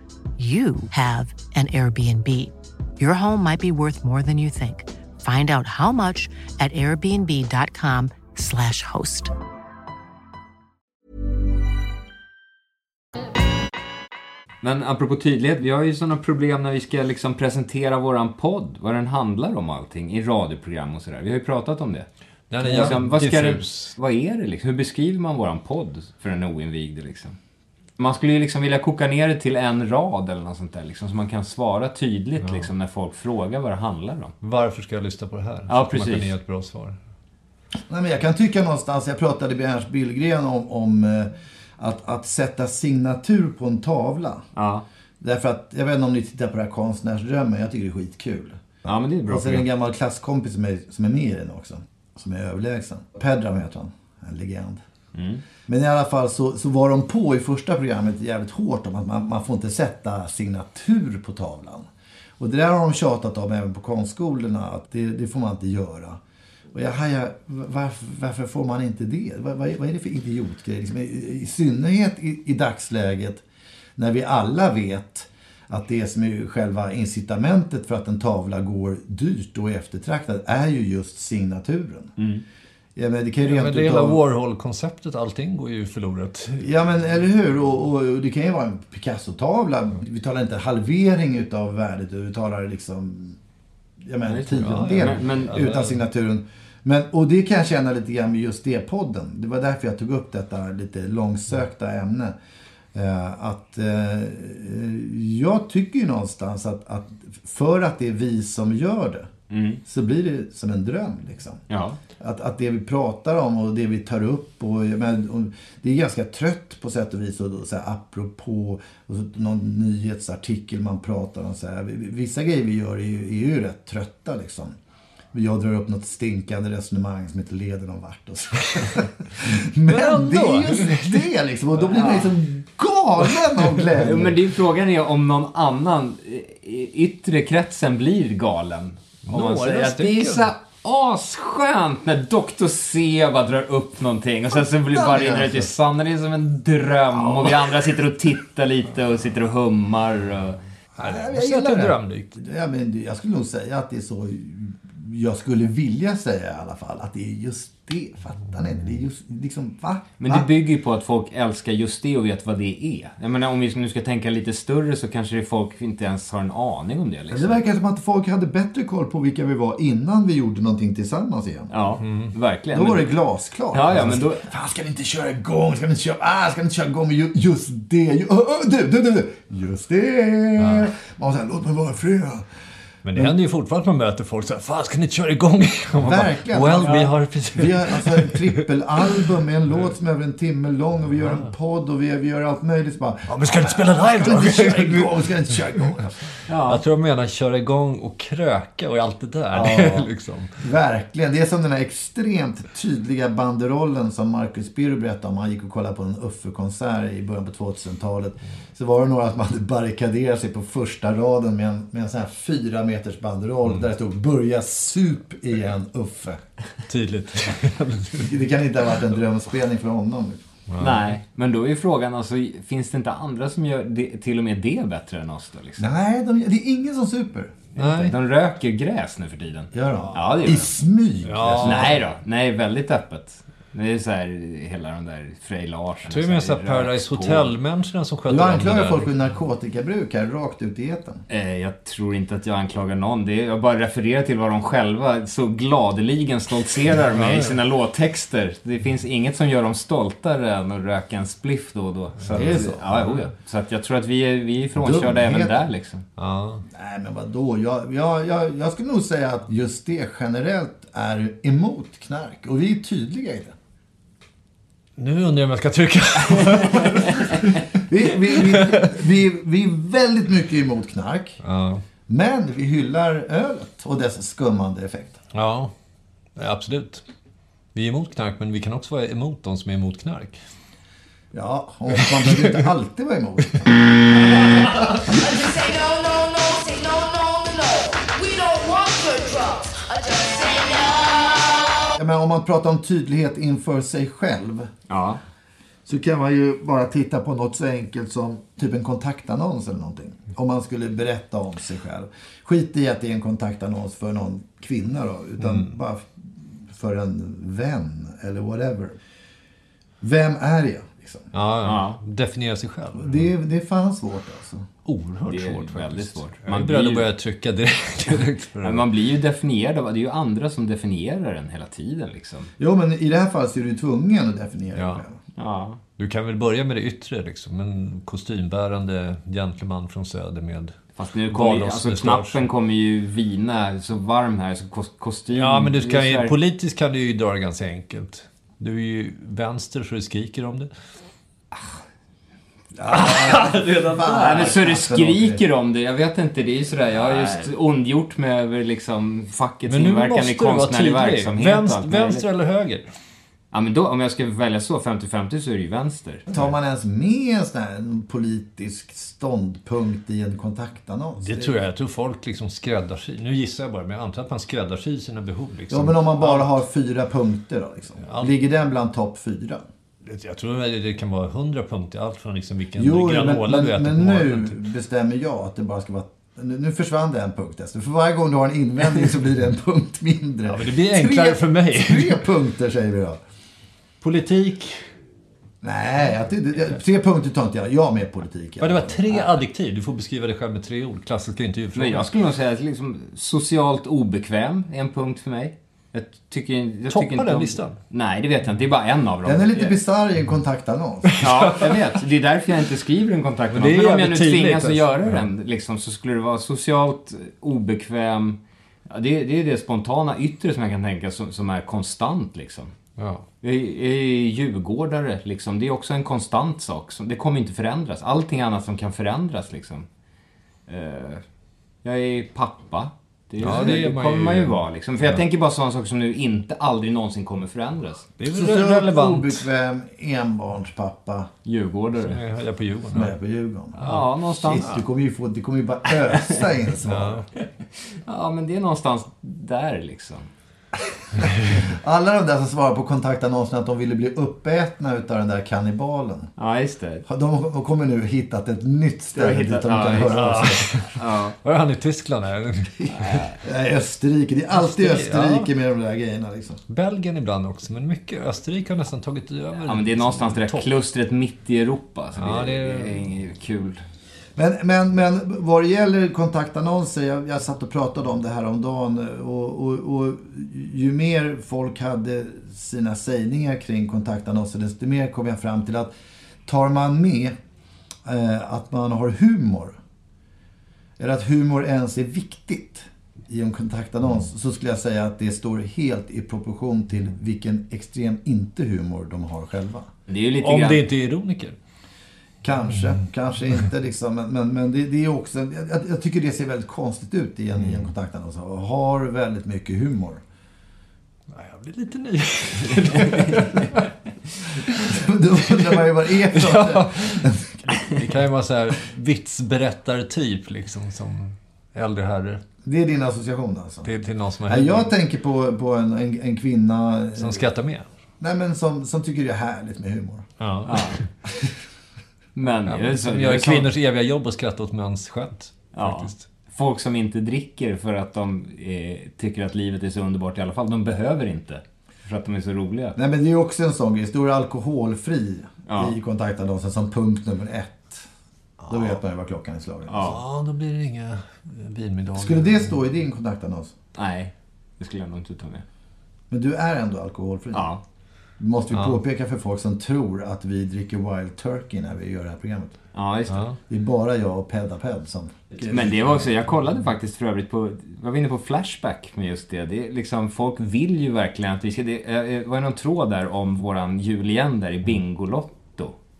[SPEAKER 6] you have an Airbnb. Your home might be worth more than you think. Find out how much at airbnb.com/slash host.
[SPEAKER 2] Men apropå tydlighet, vi har ju sådana problem när vi ska liksom presentera våran podd, vad den handlar om allting, i radioprogram och sådär. Vi har ju pratat om det.
[SPEAKER 3] Den är
[SPEAKER 2] Liksom, vad, ska det, vad är det liksom? Hur beskriver man våran podd för en oinvigde liksom? Man skulle ju liksom vilja koka ner det till en rad eller något sånt där liksom, så man kan svara tydligt liksom när folk frågar vad det handlar om.
[SPEAKER 3] Varför ska jag lyssna på det här?
[SPEAKER 2] Ja,
[SPEAKER 3] Så att Man
[SPEAKER 2] precis.
[SPEAKER 3] kan ge ett bra svar.
[SPEAKER 1] Nej, men jag kan tycka någonstans, jag pratade med Ernst Billgren om, om eh, att, att sätta signatur på en tavla.
[SPEAKER 2] Ja,
[SPEAKER 1] Därför att, jag vet inte om ni tittar på det här Konstnärsdrömmen, jag tycker det är skitkul.
[SPEAKER 2] ja men det är bra
[SPEAKER 1] Och så är det en gammal klasskompis som är, som är med i den också. Som är överlägsen. Pedram heter han. En legend. Men i alla fall så, så var de på i första programmet jävligt hårt om att man, man får inte sätta signatur på tavlan. Och det där har de tjatat om även på konstskolorna, att det, det får man inte göra. Och jag hajar, varför, varför får man inte det? Vad, vad, är- vad är det för idiotgrej? Liksom, i, I synnerhet i, i dagsläget när vi alla vet att det som är själva incitamentet för att en tavla går dyrt och är eftertraktad är ju just signaturen. Mm. Ja, men det kan ju
[SPEAKER 3] Ja,
[SPEAKER 1] rent
[SPEAKER 3] men det hela
[SPEAKER 1] utav-
[SPEAKER 3] Warhol-konceptet, allting går ju förlorat.
[SPEAKER 1] Ja men eller hur. Och, och, och det kan ju vara en Picasso-tavla. Vi talar inte halvering utav värdet. Vi talar liksom... Jag menar tiondel
[SPEAKER 2] ja, men- men-
[SPEAKER 1] utan signaturen. Men, och det kan jag känna lite grann med just det podden. Det var därför jag tog upp detta lite långsökta ämne. Eh, att eh, jag tycker ju någonstans att, att för att det är vi som gör det så blir det som en dröm liksom.
[SPEAKER 2] Ja.
[SPEAKER 1] Att, att det vi pratar om och det vi tar upp och, menar, och det är ganska trött på sätt och vis och, och så här, apropå och så, någon nyhetsartikel man pratar om så här. Vissa grejer vi gör är ju, är ju rätt trötta liksom. Jag drar upp något stinkande resonemang som inte leder någon vart och så. Men det är just det liksom. Och då blir man liksom galen av glädje.
[SPEAKER 2] Men det är frågan är om någon annan yttre kretsen blir galen. Om man
[SPEAKER 3] Några
[SPEAKER 2] säger att det är så asskönt när Dr. C bara drar upp någonting och sen så blir bara rinner det till sanden. Det är som en dröm och vi andra sitter och tittar lite och sitter och hummar. Och...
[SPEAKER 1] Jag
[SPEAKER 3] jag
[SPEAKER 1] gillar
[SPEAKER 3] är
[SPEAKER 1] det.
[SPEAKER 3] drömlikt.
[SPEAKER 1] Ja, men det- jag skulle nog säga att det är så jag skulle vilja säga i alla fall. Att det är just det. Fattar ni? Det är just liksom, va?
[SPEAKER 2] Men det bygger ju på att folk älskar just det och vet vad det är. Jag menar om vi nu ska tänka lite större så kanske det folk inte ens har en aning om det.
[SPEAKER 1] Det
[SPEAKER 2] Liksom.
[SPEAKER 1] verkar som att folk hade bättre koll på vilka vi var innan vi gjorde någonting tillsammans igen.
[SPEAKER 2] Ja, verkligen.
[SPEAKER 1] Då var
[SPEAKER 2] Men-
[SPEAKER 1] det glasklart.
[SPEAKER 2] Ja, ja, men då-
[SPEAKER 1] Fan, ska vi inte köra igång? Ska vi inte köra, ah, ska vi inte köra igång med ju- just det? Ju, oh, oh, du, du, du, du. Just det. Man säger, låt mig vara fred.
[SPEAKER 3] Men det händer ju fortfarande att man möter folk så här, Fan, ska ni inte köra igång? Man bara,
[SPEAKER 1] Verkligen.
[SPEAKER 3] Well,
[SPEAKER 1] Ja.
[SPEAKER 3] vi har precis...
[SPEAKER 1] Vi har alltså ett trippelalbum med en låt som är över en timme lång och vi gör en podd och vi, vi gör allt möjligt. Bara,
[SPEAKER 3] Ja, men ska du inte spela live
[SPEAKER 1] Ska inte
[SPEAKER 3] då?
[SPEAKER 1] igång? Ska vi inte köra igång?
[SPEAKER 3] Jag tror de menar köra igång och kröka och allt det där. Det är liksom...
[SPEAKER 1] Verkligen. Det är som den här extremt tydliga banderollen som Marcus Birro berättade om. Han gick och kollade på en Uffe-konsert i början på 2000-talet. Så var det några som hade barrikaderat sig på första raden med en, med en sån här fyra meters banderoll där det stod Börja sup igen Uffe.
[SPEAKER 3] Tydligt.
[SPEAKER 1] Det kan inte ha varit en drömspelning för honom.
[SPEAKER 2] Nej, men då är ju frågan alltså, finns det inte andra som gör det, till och med det bättre än oss då? Liksom?
[SPEAKER 1] Nej, de, det är ingen som super.
[SPEAKER 3] Nej.
[SPEAKER 2] De röker gräs nu för tiden.
[SPEAKER 1] Gör de?
[SPEAKER 2] Ja, det gör
[SPEAKER 1] I
[SPEAKER 2] de.
[SPEAKER 1] smyg.
[SPEAKER 3] Ja.
[SPEAKER 2] Nej då, nej väldigt öppet. Det är så här, hela de där Frej Larsson.
[SPEAKER 3] Tror det är mer så här Paradise. Hotel-människorna som sköter
[SPEAKER 1] Du anklagar folk för narkotikabruk här, rakt ut i etern.
[SPEAKER 2] Eh, Jag tror inte att jag anklagar någon. Det är, jag bara refererar till vad de själva så gladeligen stoltserar med i sina låttexter. Det finns inget som gör dem stoltare än att röka en spliff då och då. Så
[SPEAKER 1] Det är
[SPEAKER 2] att,
[SPEAKER 1] så?
[SPEAKER 2] Ja, jo, ja. Så att jag tror att vi är, vi är ifrånkörda
[SPEAKER 1] Dumheter.
[SPEAKER 2] även där liksom.
[SPEAKER 3] Ja.
[SPEAKER 1] Nej, men vadå? Jag, jag, jag, jag skulle nog säga att just det generellt är emot knark. Och vi är tydliga i det.
[SPEAKER 3] Nu undrar jag om jag ska trycka.
[SPEAKER 1] Vi, vi, vi, vi, vi är väldigt mycket emot knark.
[SPEAKER 3] ja.
[SPEAKER 1] Men vi hyllar ölet och dess skummande effekter.
[SPEAKER 3] ja, absolut. Vi är emot knark, men vi kan också vara emot de som är emot knark.
[SPEAKER 1] Ja, och man behöver inte alltid vara emot.
[SPEAKER 7] Say no, no, no, say no, no, no. We don't want your drugs. I just say no.
[SPEAKER 1] Ja, men om man pratar om tydlighet inför sig själv.
[SPEAKER 2] Ja.
[SPEAKER 1] Så kan man ju bara titta på något så enkelt som typ en kontaktannons eller någonting. Om man skulle berätta om sig själv. Skit i att det är en kontaktannons för någon kvinna då. Utan bara för en vän eller whatever. Vem är jag? Liksom.
[SPEAKER 3] Ja, ja. Definiera sig själv.
[SPEAKER 1] Det, är, det är fan svårt alltså.
[SPEAKER 3] Oerhört
[SPEAKER 2] Det är
[SPEAKER 3] svårt
[SPEAKER 2] väldigt
[SPEAKER 3] faktiskt.
[SPEAKER 2] svårt. Man
[SPEAKER 3] att
[SPEAKER 2] ju-
[SPEAKER 3] börja trycka direkt, direkt.
[SPEAKER 2] Men man blir ju definierad av, det är ju andra som definierar en hela tiden liksom.
[SPEAKER 1] Jo, men i det här fallet så är du tvungen att definiera
[SPEAKER 3] Ja.
[SPEAKER 1] dig själv.
[SPEAKER 2] Ja.
[SPEAKER 3] Du kan väl börja med det yttre liksom. En kostymbärande gentleman från söder med
[SPEAKER 2] Fast nu kommer ju, alltså knappen kommer ju vina så varm här, så kos- kostym.
[SPEAKER 3] Ja, men du
[SPEAKER 2] så
[SPEAKER 3] ju, politiskt kan du ju dra det ganska enkelt. Du är ju vänster så du skriker om det.
[SPEAKER 2] Nej, men så det skriker om det. Jag vet inte, det är ju sådär. Jag har just ondgjort mig över liksom fackets
[SPEAKER 3] Men nu
[SPEAKER 2] inverkan
[SPEAKER 3] måste
[SPEAKER 2] i
[SPEAKER 3] du vara
[SPEAKER 2] konstnärlig
[SPEAKER 3] tydlig.
[SPEAKER 2] verksamhet och
[SPEAKER 3] Vänster,
[SPEAKER 2] allt möjligt.
[SPEAKER 3] vänster eller höger?
[SPEAKER 2] Ja, men då, om jag ska välja så, 50-50, så är det ju vänster.
[SPEAKER 1] Tar man ens med en sån här politisk ståndpunkt i en kontaktannons?
[SPEAKER 3] Det tror jag. Jag tror folk liksom skräddarsyr. Nu gissar jag bara, men jag antar att man skräddarsyr sina behov. Liksom.
[SPEAKER 1] Ja, men om man bara har fyra punkter då liksom.
[SPEAKER 3] Ja.
[SPEAKER 1] Ligger den bland topp fyra?
[SPEAKER 3] Jag tror att det kan vara hundra punkter. Allt från liksom vilken
[SPEAKER 1] Jo,
[SPEAKER 3] granola
[SPEAKER 1] men,
[SPEAKER 3] du äter
[SPEAKER 1] men,
[SPEAKER 3] på
[SPEAKER 1] men nu.
[SPEAKER 3] Typ.
[SPEAKER 1] bestämmer jag att det bara ska vara... Nu försvann det en punkt. För varje gång du har en invändning så blir det en punkt mindre.
[SPEAKER 3] Ja, men det blir enklare för mig.
[SPEAKER 1] Tre punkter säger vi då.
[SPEAKER 3] Politik.
[SPEAKER 1] Nej, att det, tre punkter tar inte jag. Jag med politik.
[SPEAKER 3] Ja, det var tre adjektiv. Du får beskriva dig själv med tre ord. Klassiska intervjufrågor.
[SPEAKER 2] Men jag skulle nog säga att liksom, socialt obekväm är en punkt för mig. Jag tycker, jag
[SPEAKER 3] Toppar
[SPEAKER 2] tycker inte
[SPEAKER 3] den
[SPEAKER 2] om-
[SPEAKER 3] listan?
[SPEAKER 2] Nej, det vet jag inte. Det är bara en av dem.
[SPEAKER 1] Den är lite bisarr i en kontaktannons.
[SPEAKER 2] Ja, jag vet. Det är därför jag inte skriver en kontaktannons.
[SPEAKER 3] Men det är
[SPEAKER 2] Men om jag nu tvingas att
[SPEAKER 3] alltså.
[SPEAKER 2] göra den, liksom, så skulle det vara socialt obekväm. Ja, det, det är det spontana yttre som jag kan tänka som, som är konstant liksom.
[SPEAKER 3] Ja.
[SPEAKER 2] Jag är, jag är djurgårdare liksom. Det är också en konstant sak. Som, det kommer inte förändras. Allting annat som kan förändras liksom. Eh, jag är pappa. Det, är,
[SPEAKER 3] Ja,
[SPEAKER 2] det,
[SPEAKER 3] det man
[SPEAKER 2] kommer
[SPEAKER 3] ju-
[SPEAKER 2] man ju vara liksom. För jag tänker bara sådana saker som nu inte aldrig någonsin kommer förändras.
[SPEAKER 3] Det är väl relevant.
[SPEAKER 1] obekväm enbarnspappa
[SPEAKER 2] Djurgårdare.
[SPEAKER 3] Jag höll på Djurgården.
[SPEAKER 1] som är på Djurgården.
[SPEAKER 2] Ja, någonstans.
[SPEAKER 1] Shit, du kommer ju få, det kommer ju bara ösa in svar.
[SPEAKER 2] Ja, men det är någonstans där liksom.
[SPEAKER 1] Alla de där som svarar på kontaktannonsen att de ville bli uppätna utav den där kannibalen.
[SPEAKER 2] Ja, just det.
[SPEAKER 1] De de kommer nu hittat ett nytt ställe
[SPEAKER 2] har
[SPEAKER 1] dit
[SPEAKER 2] hittat-
[SPEAKER 1] de kan
[SPEAKER 2] ja,
[SPEAKER 1] höra av sig.
[SPEAKER 2] Ja.
[SPEAKER 3] Var är han i Tyskland? Här?
[SPEAKER 1] Nej, Österrike. Det är alltid
[SPEAKER 3] Österrike,
[SPEAKER 1] Österrike med de där grejerna liksom.
[SPEAKER 3] Belgien ibland också, men mycket. Österrike har nästan tagit över.
[SPEAKER 2] ja, men det är någonstans det där
[SPEAKER 3] Topp.
[SPEAKER 2] klustret mitt i Europa. Så
[SPEAKER 3] Ja,
[SPEAKER 2] det,
[SPEAKER 3] det
[SPEAKER 2] det,
[SPEAKER 3] är-
[SPEAKER 2] är inget kul.
[SPEAKER 1] Men, men, men vad det gäller kontaktannonser, jag, jag satt och pratade om det här om dagen och, och, och ju mer folk hade sina sägningar kring kontaktannonser, desto mer kom jag fram till att tar man med eh, att man har humor, eller att humor ens är viktigt i en kontaktannons, så skulle jag säga att det står helt i proportion till vilken extrem inte-humor de har själva.
[SPEAKER 2] Det är ju lite
[SPEAKER 3] Om
[SPEAKER 2] grann...
[SPEAKER 3] det inte är ironiker.
[SPEAKER 1] Kanske, kanske inte liksom. Men, men, men det, det är också, jag, jag tycker det ser väldigt konstigt ut i en, i en kontaktannons. Och har väldigt mycket humor.
[SPEAKER 3] Nej, jag blir lite ny.
[SPEAKER 1] Då undrar man ju vad det är för något.
[SPEAKER 3] Det kan ju vara så här vitsberättartyp liksom, som äldre herre.
[SPEAKER 1] Det är din association alltså?
[SPEAKER 3] Till, till någon som
[SPEAKER 1] Nej, jag tänker på, på en, en, en kvinna...
[SPEAKER 3] Som skrattar med.
[SPEAKER 1] Nej, men som, som tycker det är härligt med humor.
[SPEAKER 3] Ja.
[SPEAKER 2] Men,
[SPEAKER 3] Ja,
[SPEAKER 2] jag är
[SPEAKER 3] men
[SPEAKER 2] så-
[SPEAKER 3] som gör kvinnors eviga jobb och skratta åt mäns skämt.
[SPEAKER 2] Ja.
[SPEAKER 3] Faktiskt.
[SPEAKER 2] Folk som inte dricker för att de eh, tycker att livet är så underbart i alla fall. De behöver inte. För att de är så roliga.
[SPEAKER 1] Nej, men det är ju också en sån grej. Står det alkoholfri
[SPEAKER 2] Ja.
[SPEAKER 1] i kontaktannonsen som punkt nummer ett. Då vet man ju vad klockan är slagen.
[SPEAKER 3] Ja, då blir det inga vinmiddagar.
[SPEAKER 1] Skulle det stå i din kontaktannons?
[SPEAKER 2] Nej, det skulle jag nog inte ta med.
[SPEAKER 1] Men du är ändå alkoholfri?
[SPEAKER 2] Ja.
[SPEAKER 1] Det måste vi
[SPEAKER 3] Ja.
[SPEAKER 1] påpeka för folk som tror att vi dricker Wild Turkey när vi gör det här programmet.
[SPEAKER 2] Ja, just det.
[SPEAKER 3] Ja.
[SPEAKER 1] Det är bara jag och Pedda Ped som...
[SPEAKER 2] Men det var också, jag kollade faktiskt för övrigt på, var vi inne på Flashback med just det. det är liksom, folk vill ju verkligen att vi ska, det eh, var någon tråd där om våran jul igen där i Bingolotto.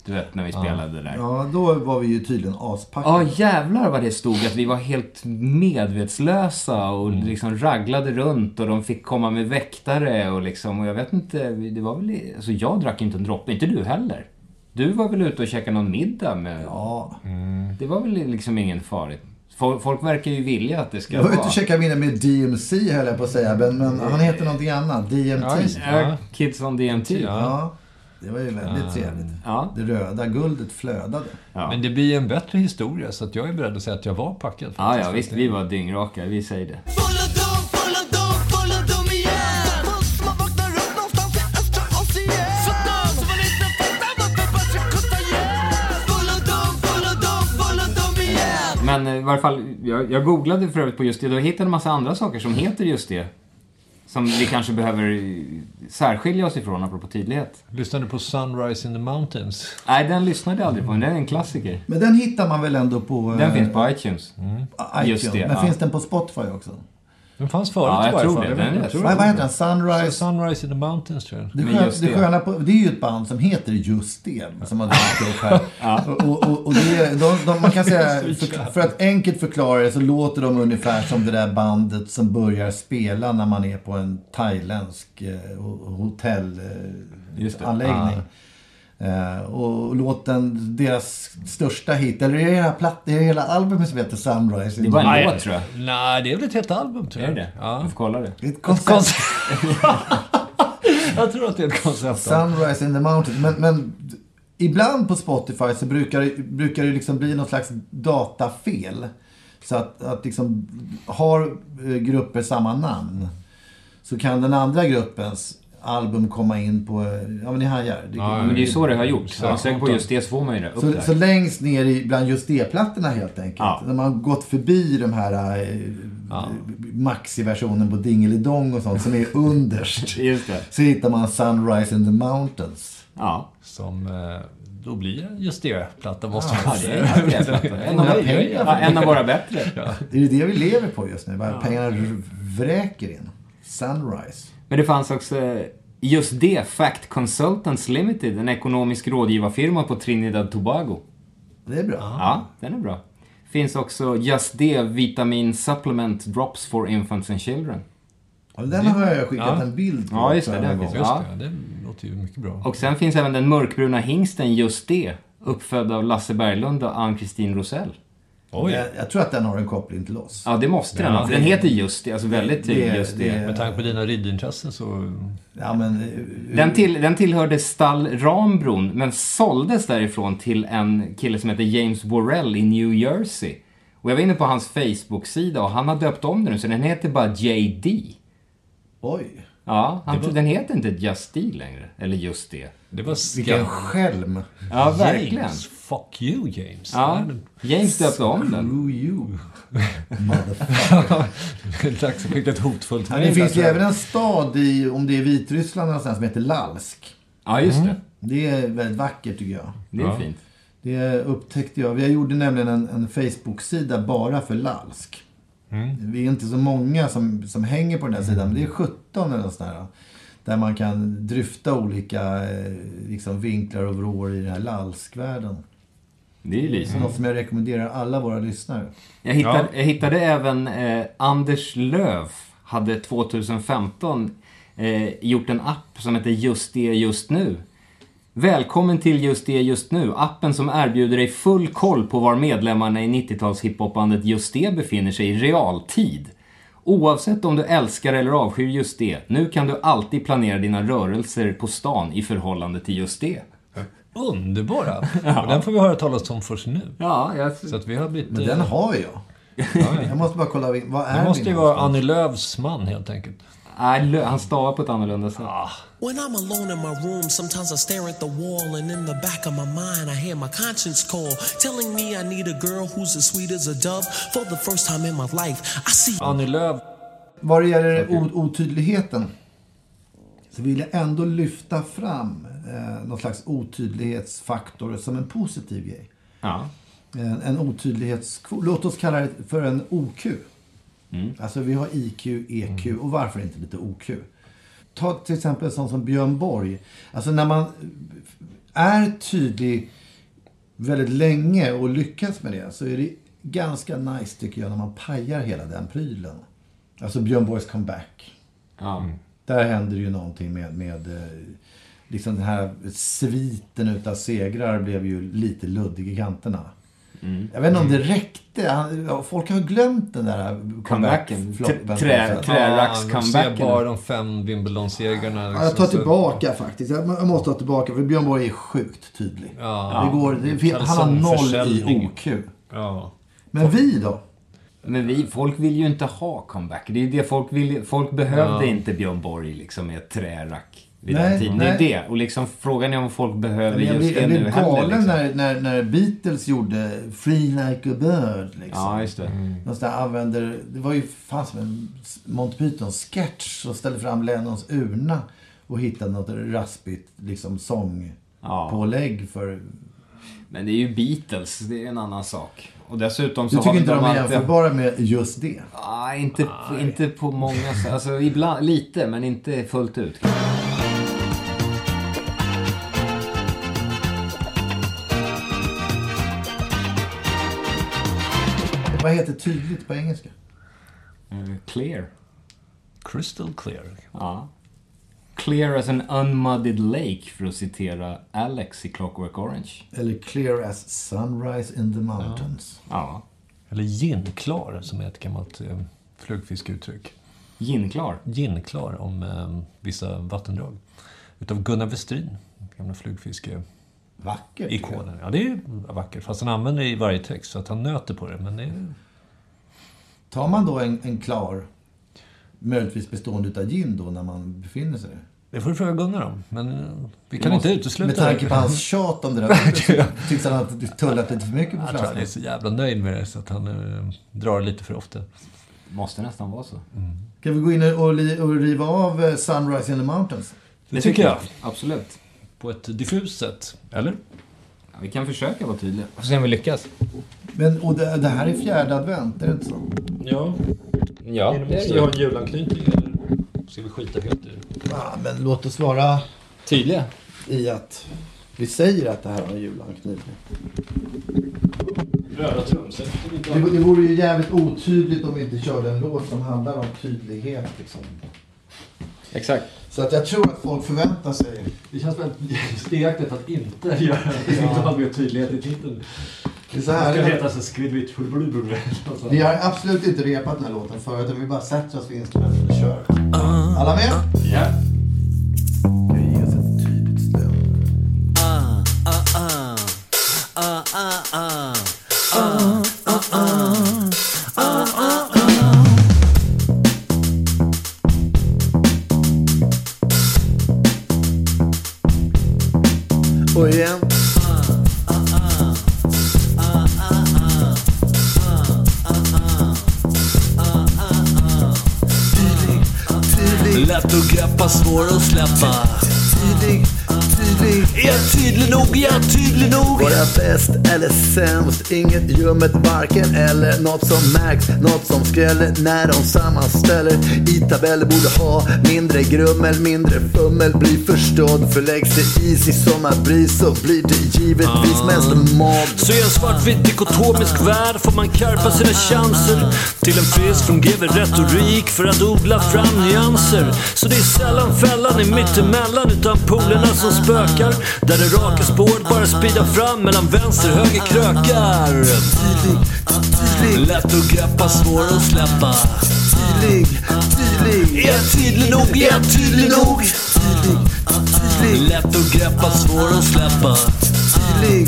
[SPEAKER 2] Du vet när vi spelade där.
[SPEAKER 1] Ja, då var vi ju tydligen
[SPEAKER 2] Ja,
[SPEAKER 1] aspackade.
[SPEAKER 2] jävlar vad det stod att vi var helt medvetslösa och liksom raglade runt och de fick komma med väktare och liksom, och jag vet inte, det var väl, alltså jag drack inte en droppe, inte du heller. Du var väl ute och käkade någon middag med...
[SPEAKER 1] Ja.
[SPEAKER 2] Det var väl liksom ingen farligt. Folk, verkar ju vilja att det ska
[SPEAKER 1] Jag var
[SPEAKER 2] vara...
[SPEAKER 1] ute och käkade middag med DMC höll jag på att säga. Men, men han heter någonting annat. DMT.
[SPEAKER 3] Ja.
[SPEAKER 2] Ja, Kids on DMT. Ja.
[SPEAKER 1] Ja, det var ju väldigt trevligt.
[SPEAKER 2] Ja.
[SPEAKER 1] Det röda guldet flödade.
[SPEAKER 2] Ja.
[SPEAKER 3] Men det blir en bättre historia, så att jag är beredd att säga att jag var packad.
[SPEAKER 2] Ja,
[SPEAKER 3] faktiskt.
[SPEAKER 2] ja, visst. Vi var dyngraka. Vi säger det. Men eh, i varje fall, jag, jag googlade för övrigt på just det. Då hittade en massa andra saker som heter just det. Som vi kanske behöver eh, särskilja oss ifrån, apropå tydlighet.
[SPEAKER 3] Lyssnade på Sunrise in the Mountains.
[SPEAKER 2] Nej, den lyssnade jag aldrig på, men den är en klassiker.
[SPEAKER 1] Men den hittar man väl ändå på...
[SPEAKER 2] Den
[SPEAKER 1] eh,
[SPEAKER 2] finns på iTunes.
[SPEAKER 1] iTunes.
[SPEAKER 2] Just det,
[SPEAKER 1] Men
[SPEAKER 2] ja.
[SPEAKER 1] finns den på Spotify också?
[SPEAKER 3] Den fanns förut
[SPEAKER 2] Ja, jag
[SPEAKER 3] i varje
[SPEAKER 2] tror
[SPEAKER 3] fall.
[SPEAKER 2] det.
[SPEAKER 3] jag tror
[SPEAKER 1] Vad, heter den? Sunrise?
[SPEAKER 3] Sunrise in the Mountains, tror jag.
[SPEAKER 1] Det,
[SPEAKER 2] Men
[SPEAKER 1] skön,
[SPEAKER 2] just
[SPEAKER 1] det.
[SPEAKER 2] det.
[SPEAKER 1] sköna på, det är ju ett band som heter just det, som har dykt upp här. Och, och, och det, är- de, de, man kan säga, för, för att enkelt förklara det så låter de ungefär som det där bandet som börjar spela när man är på en thailändsk eh, hotellanläggning. Eh, och låten, deras största hit, eller är det hela, platt, är det hela albumet som heter Sunrise?
[SPEAKER 2] Det var en
[SPEAKER 3] Nej,
[SPEAKER 2] låt, tror jag.
[SPEAKER 3] Nej, det är väl ett helt album, tror
[SPEAKER 2] Är
[SPEAKER 3] jag.
[SPEAKER 2] det det?
[SPEAKER 3] Ja.
[SPEAKER 2] Jag får kolla det.
[SPEAKER 1] Det är ett
[SPEAKER 3] Ett
[SPEAKER 1] koncept.
[SPEAKER 3] koncept. jag tror att det är ett koncept.
[SPEAKER 1] Sunrise in the mountain. Men, men ibland på Spotify så brukar det, brukar det liksom bli något slags datafel. Så att, att liksom, har eh, grupper samma namn så kan den andra gruppens album komma in på, ja men ni hajar. Det,
[SPEAKER 3] Ja,
[SPEAKER 2] Men det är ju så det har gjort. Är säker på just det så får man ju det.
[SPEAKER 1] Så, så längst ner i, bland just det-plattorna helt enkelt.
[SPEAKER 2] Ja.
[SPEAKER 1] När man gått förbi de här eh, maxi-versionen på Dingelidong och sånt som är underst.
[SPEAKER 2] Just det.
[SPEAKER 1] Så hittar man Sunrise in the Mountains.
[SPEAKER 2] Ja.
[SPEAKER 3] Som, eh, då blir det just det-platta, måste
[SPEAKER 2] Ja, det är en av
[SPEAKER 1] Ja, pengar.
[SPEAKER 2] ja, en av våra bättre.
[SPEAKER 1] Det är det vi lever på just nu. Bara Pengarna r- vräker in. Sunrise.
[SPEAKER 2] Men det fanns också eh, just det, Fact Consultants Limited, en ekonomisk rådgivarfirma på Trinidad Tobago.
[SPEAKER 1] Det är bra.
[SPEAKER 2] Ja, den är bra. Finns också Just det, Vitamin Supplement Drops for Infants and Children.
[SPEAKER 1] Ja, den har jag skickat
[SPEAKER 3] Ja.
[SPEAKER 1] en bild på.
[SPEAKER 2] Ja, just det, den
[SPEAKER 1] en
[SPEAKER 2] finns. Ja.
[SPEAKER 3] det, det låter ju mycket bra.
[SPEAKER 2] Och sen finns även den mörkbruna hingsten Just det, uppfödd av Lasse Berglund och Ann-Kristin Rosell.
[SPEAKER 3] Oj.
[SPEAKER 1] Jag, jag tror att den har en koppling till oss.
[SPEAKER 2] Ja, det måste den
[SPEAKER 3] Ja.
[SPEAKER 2] Den heter Just det, alltså väldigt
[SPEAKER 1] Det-
[SPEAKER 2] Just det.
[SPEAKER 1] det-
[SPEAKER 3] Med tanke på dina ridintressen så...
[SPEAKER 1] Ja, men... eh,
[SPEAKER 2] Den, till, den tillhörde stall Rambron, men såldes därifrån till en kille som heter James Worrell i New Jersey. Och jag var inne på hans Facebook-sida och han har döpt om den nu, så den heter bara JD.
[SPEAKER 1] Oj.
[SPEAKER 2] Ja, han, den heter inte Just D längre. Eller just det.
[SPEAKER 3] Det var
[SPEAKER 1] Vilken
[SPEAKER 3] skam.
[SPEAKER 1] skälm.
[SPEAKER 2] Ja, verkligen.
[SPEAKER 3] James, fuck you James.
[SPEAKER 2] Ja, James döpte om den.
[SPEAKER 1] Screw you. Motherfucker.
[SPEAKER 3] dags att skicka ett hotfullt
[SPEAKER 1] Ja, det finns ju
[SPEAKER 3] jag.
[SPEAKER 1] även en stad i, om det är Vitryssland någonstans, som heter Lalsk.
[SPEAKER 2] Ja, just det.
[SPEAKER 1] Det är väldigt vackert tycker jag.
[SPEAKER 2] Det är
[SPEAKER 3] Ja.
[SPEAKER 2] fint.
[SPEAKER 1] Det upptäckte jag. Vi gjorde nämligen en, en Facebook-sida bara för Lalsk. Vi är inte så många som, som hänger på den här sidan, men det är 17 eller något sånt där. Där man kan dryfta olika eh, liksom, vinklar och vrår i den här Lalskvärlden.
[SPEAKER 2] Det är lysande.
[SPEAKER 1] något som jag rekommenderar alla våra lyssnare.
[SPEAKER 2] Jag hittade,
[SPEAKER 3] Ja.
[SPEAKER 2] jag hittade även eh, Anders Löf hade 2015 eh, gjort en app som heter Just det just nu. Välkommen till Just det just nu, appen som erbjuder dig full koll på var medlemmarna i 90-tals hiphopbandet Just det befinner sig i realtid. Oavsett om du älskar eller avskyr just det, nu kan du alltid planera dina rörelser på stan i förhållande till just det.
[SPEAKER 3] Underbara! Och den får vi höra talas om först nu.
[SPEAKER 2] Ja, jag...
[SPEAKER 3] Så att vi har blivit...
[SPEAKER 1] Men
[SPEAKER 3] eh,
[SPEAKER 1] den har jag. Jag måste bara kolla, vad är
[SPEAKER 3] Det måste ju vara? Annie Lööfs man helt enkelt.
[SPEAKER 2] Nej, han stavar på ett annorlunda sätt.
[SPEAKER 7] When I'm alone in my room, sometimes I stare at the wall, and in the back of my mind, I hear my conscience call, telling me I need a girl who's as sweet as a dove. For the first time in my life, I see.
[SPEAKER 3] Annie Lööf.
[SPEAKER 1] Vad det gäller otydligheten så vill jag ändå lyfta fram eh, någon slags otydlighetsfaktor som en positiv grej.
[SPEAKER 2] Ja.
[SPEAKER 1] En, en otydlighetskvot. Låt oss kalla det för en OQ. Alltså vi har IQ, EQ och varför inte lite OQ? Ta till exempel en sån som Björn Borg. Alltså när man är tydlig väldigt länge och lyckas med det så är det ganska nice tycker jag när man pajar hela den prylen. Alltså Björn Borgs comeback.
[SPEAKER 2] Ja.
[SPEAKER 1] Där händer ju någonting med, med eh, liksom den här sviten utav segrar blev ju lite luddig i kanterna. Jag vet inte om det räckte. Han, ja, folk har glömt den där
[SPEAKER 2] Comebacken.
[SPEAKER 3] Ja,
[SPEAKER 2] Träracks-comebacken.
[SPEAKER 3] de ser bara de fem Wimbledon-segrarna.
[SPEAKER 1] Ja,
[SPEAKER 3] liksom,
[SPEAKER 1] jag tar tillbaka faktiskt. Jag måste ta tillbaka för Björn Borg är sjukt tydlig.
[SPEAKER 3] Ja.
[SPEAKER 1] Det går, det, han har noll i. OQ.
[SPEAKER 3] Ja.
[SPEAKER 1] Men vi då?
[SPEAKER 2] Men vi, folk vill ju inte ha comeback. Det är det folk vill. Folk behövde inte Björn Borg liksom med ett trärack vid
[SPEAKER 1] Nej,
[SPEAKER 2] den tiden.
[SPEAKER 1] nej.
[SPEAKER 2] Det är det. Och liksom frågan är om folk behöver
[SPEAKER 1] Men jag
[SPEAKER 2] just
[SPEAKER 1] blev,
[SPEAKER 2] det
[SPEAKER 1] jag
[SPEAKER 2] nu
[SPEAKER 1] blev
[SPEAKER 2] heller.
[SPEAKER 1] galen
[SPEAKER 2] Liksom.
[SPEAKER 1] när, när, när Beatles gjorde Free Like a Bird. Liksom.
[SPEAKER 2] Ja, just det.
[SPEAKER 1] De sådär använder, det var ju fan som en Monty Python-sketch och ställde fram Lennons urna och hittade något raspigt liksom, sångpålägg för...
[SPEAKER 2] Men det är ju Beatles. Det är en annan sak. Och dessutom så
[SPEAKER 1] Du tycker
[SPEAKER 2] har
[SPEAKER 1] inte de är
[SPEAKER 2] alltid-
[SPEAKER 1] jämförbara med just det?
[SPEAKER 2] Ah, inte, inte på många sätt. Alltså ibland, lite, men inte fullt ut.
[SPEAKER 1] Vad heter tydligt på engelska?
[SPEAKER 2] Eh, Clear.
[SPEAKER 3] Crystal clear.
[SPEAKER 2] Ja. Clear as an unmuddied lake, för att citera Alex i Clockwork Orange.
[SPEAKER 1] Eller clear as sunrise in the mountains.
[SPEAKER 2] Ja.
[SPEAKER 3] Eller ginklar, som är ett gammalt eh, flugfiskeuttryck.
[SPEAKER 2] Ginklar.
[SPEAKER 3] Ginklar om eh, vissa vattendrag. Utav Gunnar Westrin, gamla flugfiske
[SPEAKER 1] Vackert.
[SPEAKER 3] ikonen. Ja, det är vackert. Fast han använder det i varje text, så att han nöter på det. Men det är...
[SPEAKER 1] Tar man då en, en klar, möjligtvis bestående utav gin då när man befinner sig där?
[SPEAKER 3] Det får du fråga Gunnar om. Men vi kan
[SPEAKER 2] måste-
[SPEAKER 3] inte utesluta
[SPEAKER 1] Med tanke
[SPEAKER 3] det.
[SPEAKER 1] på hans tjat om det där. Tycks han ha tullat lite för mycket på
[SPEAKER 3] Jag tror han är
[SPEAKER 1] flaskan?
[SPEAKER 3] så jävla nöjd med det, så att han eh, drar lite för ofta.
[SPEAKER 2] Måste nästan vara så.
[SPEAKER 1] Ska vi gå in och, li- och riva av eh, Sunrise in the Mountains?
[SPEAKER 3] Det tycker jag.
[SPEAKER 2] Absolut.
[SPEAKER 3] På ett diffust sätt. Eller?
[SPEAKER 2] Ja, vi kan försöka vara tydliga. Och se om vi lyckas.
[SPEAKER 1] Men, och det, det här är fjärde advent, är det inte så?
[SPEAKER 3] Ja.
[SPEAKER 2] Ja,
[SPEAKER 3] Det måste ju ha en julanknytning, eller ska vi skita helt i?
[SPEAKER 1] Ja, men låt oss vara
[SPEAKER 2] Tydliga.
[SPEAKER 1] i att vi säger att det här har en julanknytning.
[SPEAKER 3] Röda trumset.
[SPEAKER 1] Det, det vore ju jävligt otydligt om vi inte körde en låt som handlar om tydlighet. Liksom.
[SPEAKER 2] Exakt.
[SPEAKER 1] Så att jag tror att folk förväntar sig...
[SPEAKER 3] Det känns väldigt stegaktigt att inte göra det. Inte ha mer tydlighet i titeln.
[SPEAKER 1] Det är så
[SPEAKER 3] Det ska
[SPEAKER 1] här,
[SPEAKER 3] heta så skvidvitt blubblubblubblub.
[SPEAKER 1] vi har absolut inte repat den här låten förut. utan Vi bara sätter oss vid instrumentet och kör. Alla med?
[SPEAKER 3] Ja.
[SPEAKER 1] Och igen.
[SPEAKER 7] Att greppa,
[SPEAKER 1] tydlig.
[SPEAKER 7] Är jag tydlig nog? Är jag tydlig nog?
[SPEAKER 1] Vara bäst eller sämst, inget ljummet varken eller Något som märks, något som skräller när de sammanställer I tabeller borde ha mindre grummel, mindre fummel Bli förstådd, förläggs det is i sommarbris så blir det givetvis mest mobb
[SPEAKER 7] Så i en svartvit dikotomisk värld får man karpa sina chanser till en frisk fungerande retorik för att odla fram nyanser. Så det är sällan fällan är mittemellan utan polerna som spökar ökar. Där det raka spåret bara speedar fram mellan vänster höger krökar. Lätt att greppa, svår att släppa.
[SPEAKER 1] Tydlig, tydlig.
[SPEAKER 7] Är jag tydlig nog? Är jag tydlig nog? Lätt att greppa, svår att släppa.
[SPEAKER 1] Tydlig,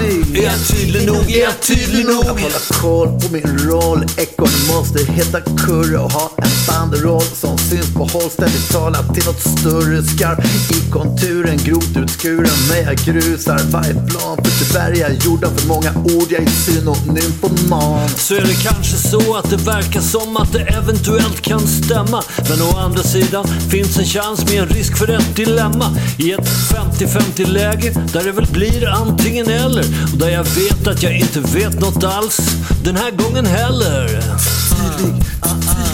[SPEAKER 1] tydlig.
[SPEAKER 7] Är jag tydlig nog? Är jag tydlig nog?
[SPEAKER 1] Hålla koll på min roll. Ekorren måste heta kurre och ha en banderoll som syns på håll. Ständigt tala till något större skarp i konturen. Grovt utskuren när jag grusar varje plan. För tyvärr är jag gjord av för många ord. Jag är synonym på man.
[SPEAKER 7] Så är det kanske så att det verkar som att det eventuellt kan stämma. Men å andra sidan finns en chans med en risk för ett dilemma. I ett 50-50 läge där det väl blir antingen eller. Och där jag vet att jag inte vet något alls den här gången heller. Tydlig,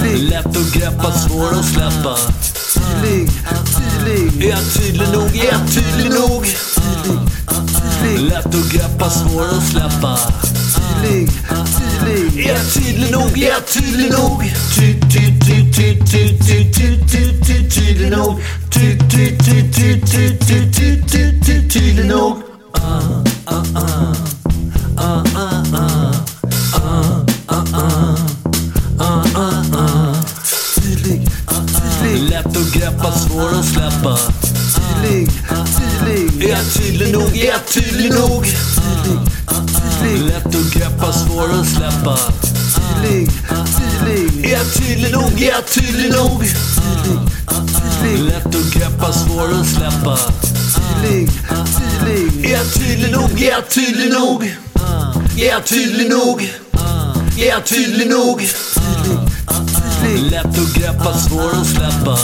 [SPEAKER 7] tydlig. Lätt att greppa, svår att släppa.
[SPEAKER 1] Tydlig, tydlig.
[SPEAKER 7] Är jag tydlig nog? Är jag tydlig nog? Tydlig, Lätt att greppa, svår att släppa.
[SPEAKER 1] Tydlig, tydlig.
[SPEAKER 7] Är jag tydlig nog? Är jag tydlig nog? Ty, ty, ty, ty, ty, ty, ty, ty, ty, tydlig nog? Ty, ty, ty, ty, ty, ty, ty, ty, ty, tydlig nog?
[SPEAKER 1] Tydlig, tydlig.
[SPEAKER 7] Lätt att greppa, svår att släppa.
[SPEAKER 1] Tydlig, tydlig.
[SPEAKER 7] Är jag tydlig nog? Är jag tydlig nog? Lätt att greppa, svår att släppa.
[SPEAKER 1] Tydlig, tydlig.
[SPEAKER 7] Är jag tydlig nog? Är jag tydlig nog? Lätt att greppa, svår att släppa.
[SPEAKER 1] Tydlig, tydlig.
[SPEAKER 7] Är jag tydlig nog? Är jag tydlig nog? Är jag tydlig nog? Är jag tydlig nog? Lätt att greppa, svår att släppa.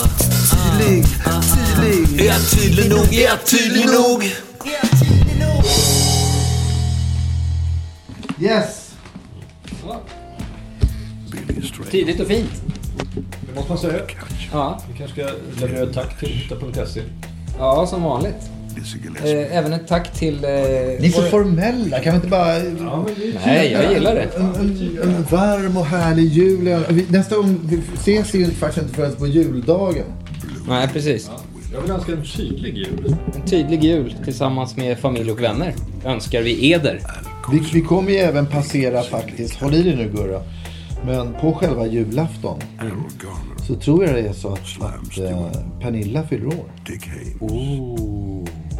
[SPEAKER 1] Tydlig, tydlig.
[SPEAKER 7] Är jag tydlig nog? Är jag tydlig nog?
[SPEAKER 8] Yes!
[SPEAKER 3] Tidigt och fint.
[SPEAKER 7] Det måste man säga.
[SPEAKER 3] Ja,
[SPEAKER 7] Vi kanske ska leverera ett tack till hitta.se.
[SPEAKER 3] ja som vanligt. Eh, även ett tack till... Eh,
[SPEAKER 8] Ni är så
[SPEAKER 3] vår-
[SPEAKER 8] formella, kan vi inte bara...
[SPEAKER 3] Nej, jag gillar det.
[SPEAKER 8] En, en, en varm och härlig jul. Nästa gång vi ses ju faktiskt inte förrän på juldagen.
[SPEAKER 3] Nej, precis.
[SPEAKER 7] Jag vill önska en tydlig jul.
[SPEAKER 3] En tydlig jul tillsammans med familj och vänner önskar vi eder.
[SPEAKER 8] Vi, vi kommer ju även passera faktiskt, håll i dig nu Gurra, men på själva julafton så tror jag det är så att, att eh, Pernilla fyller år. Oh.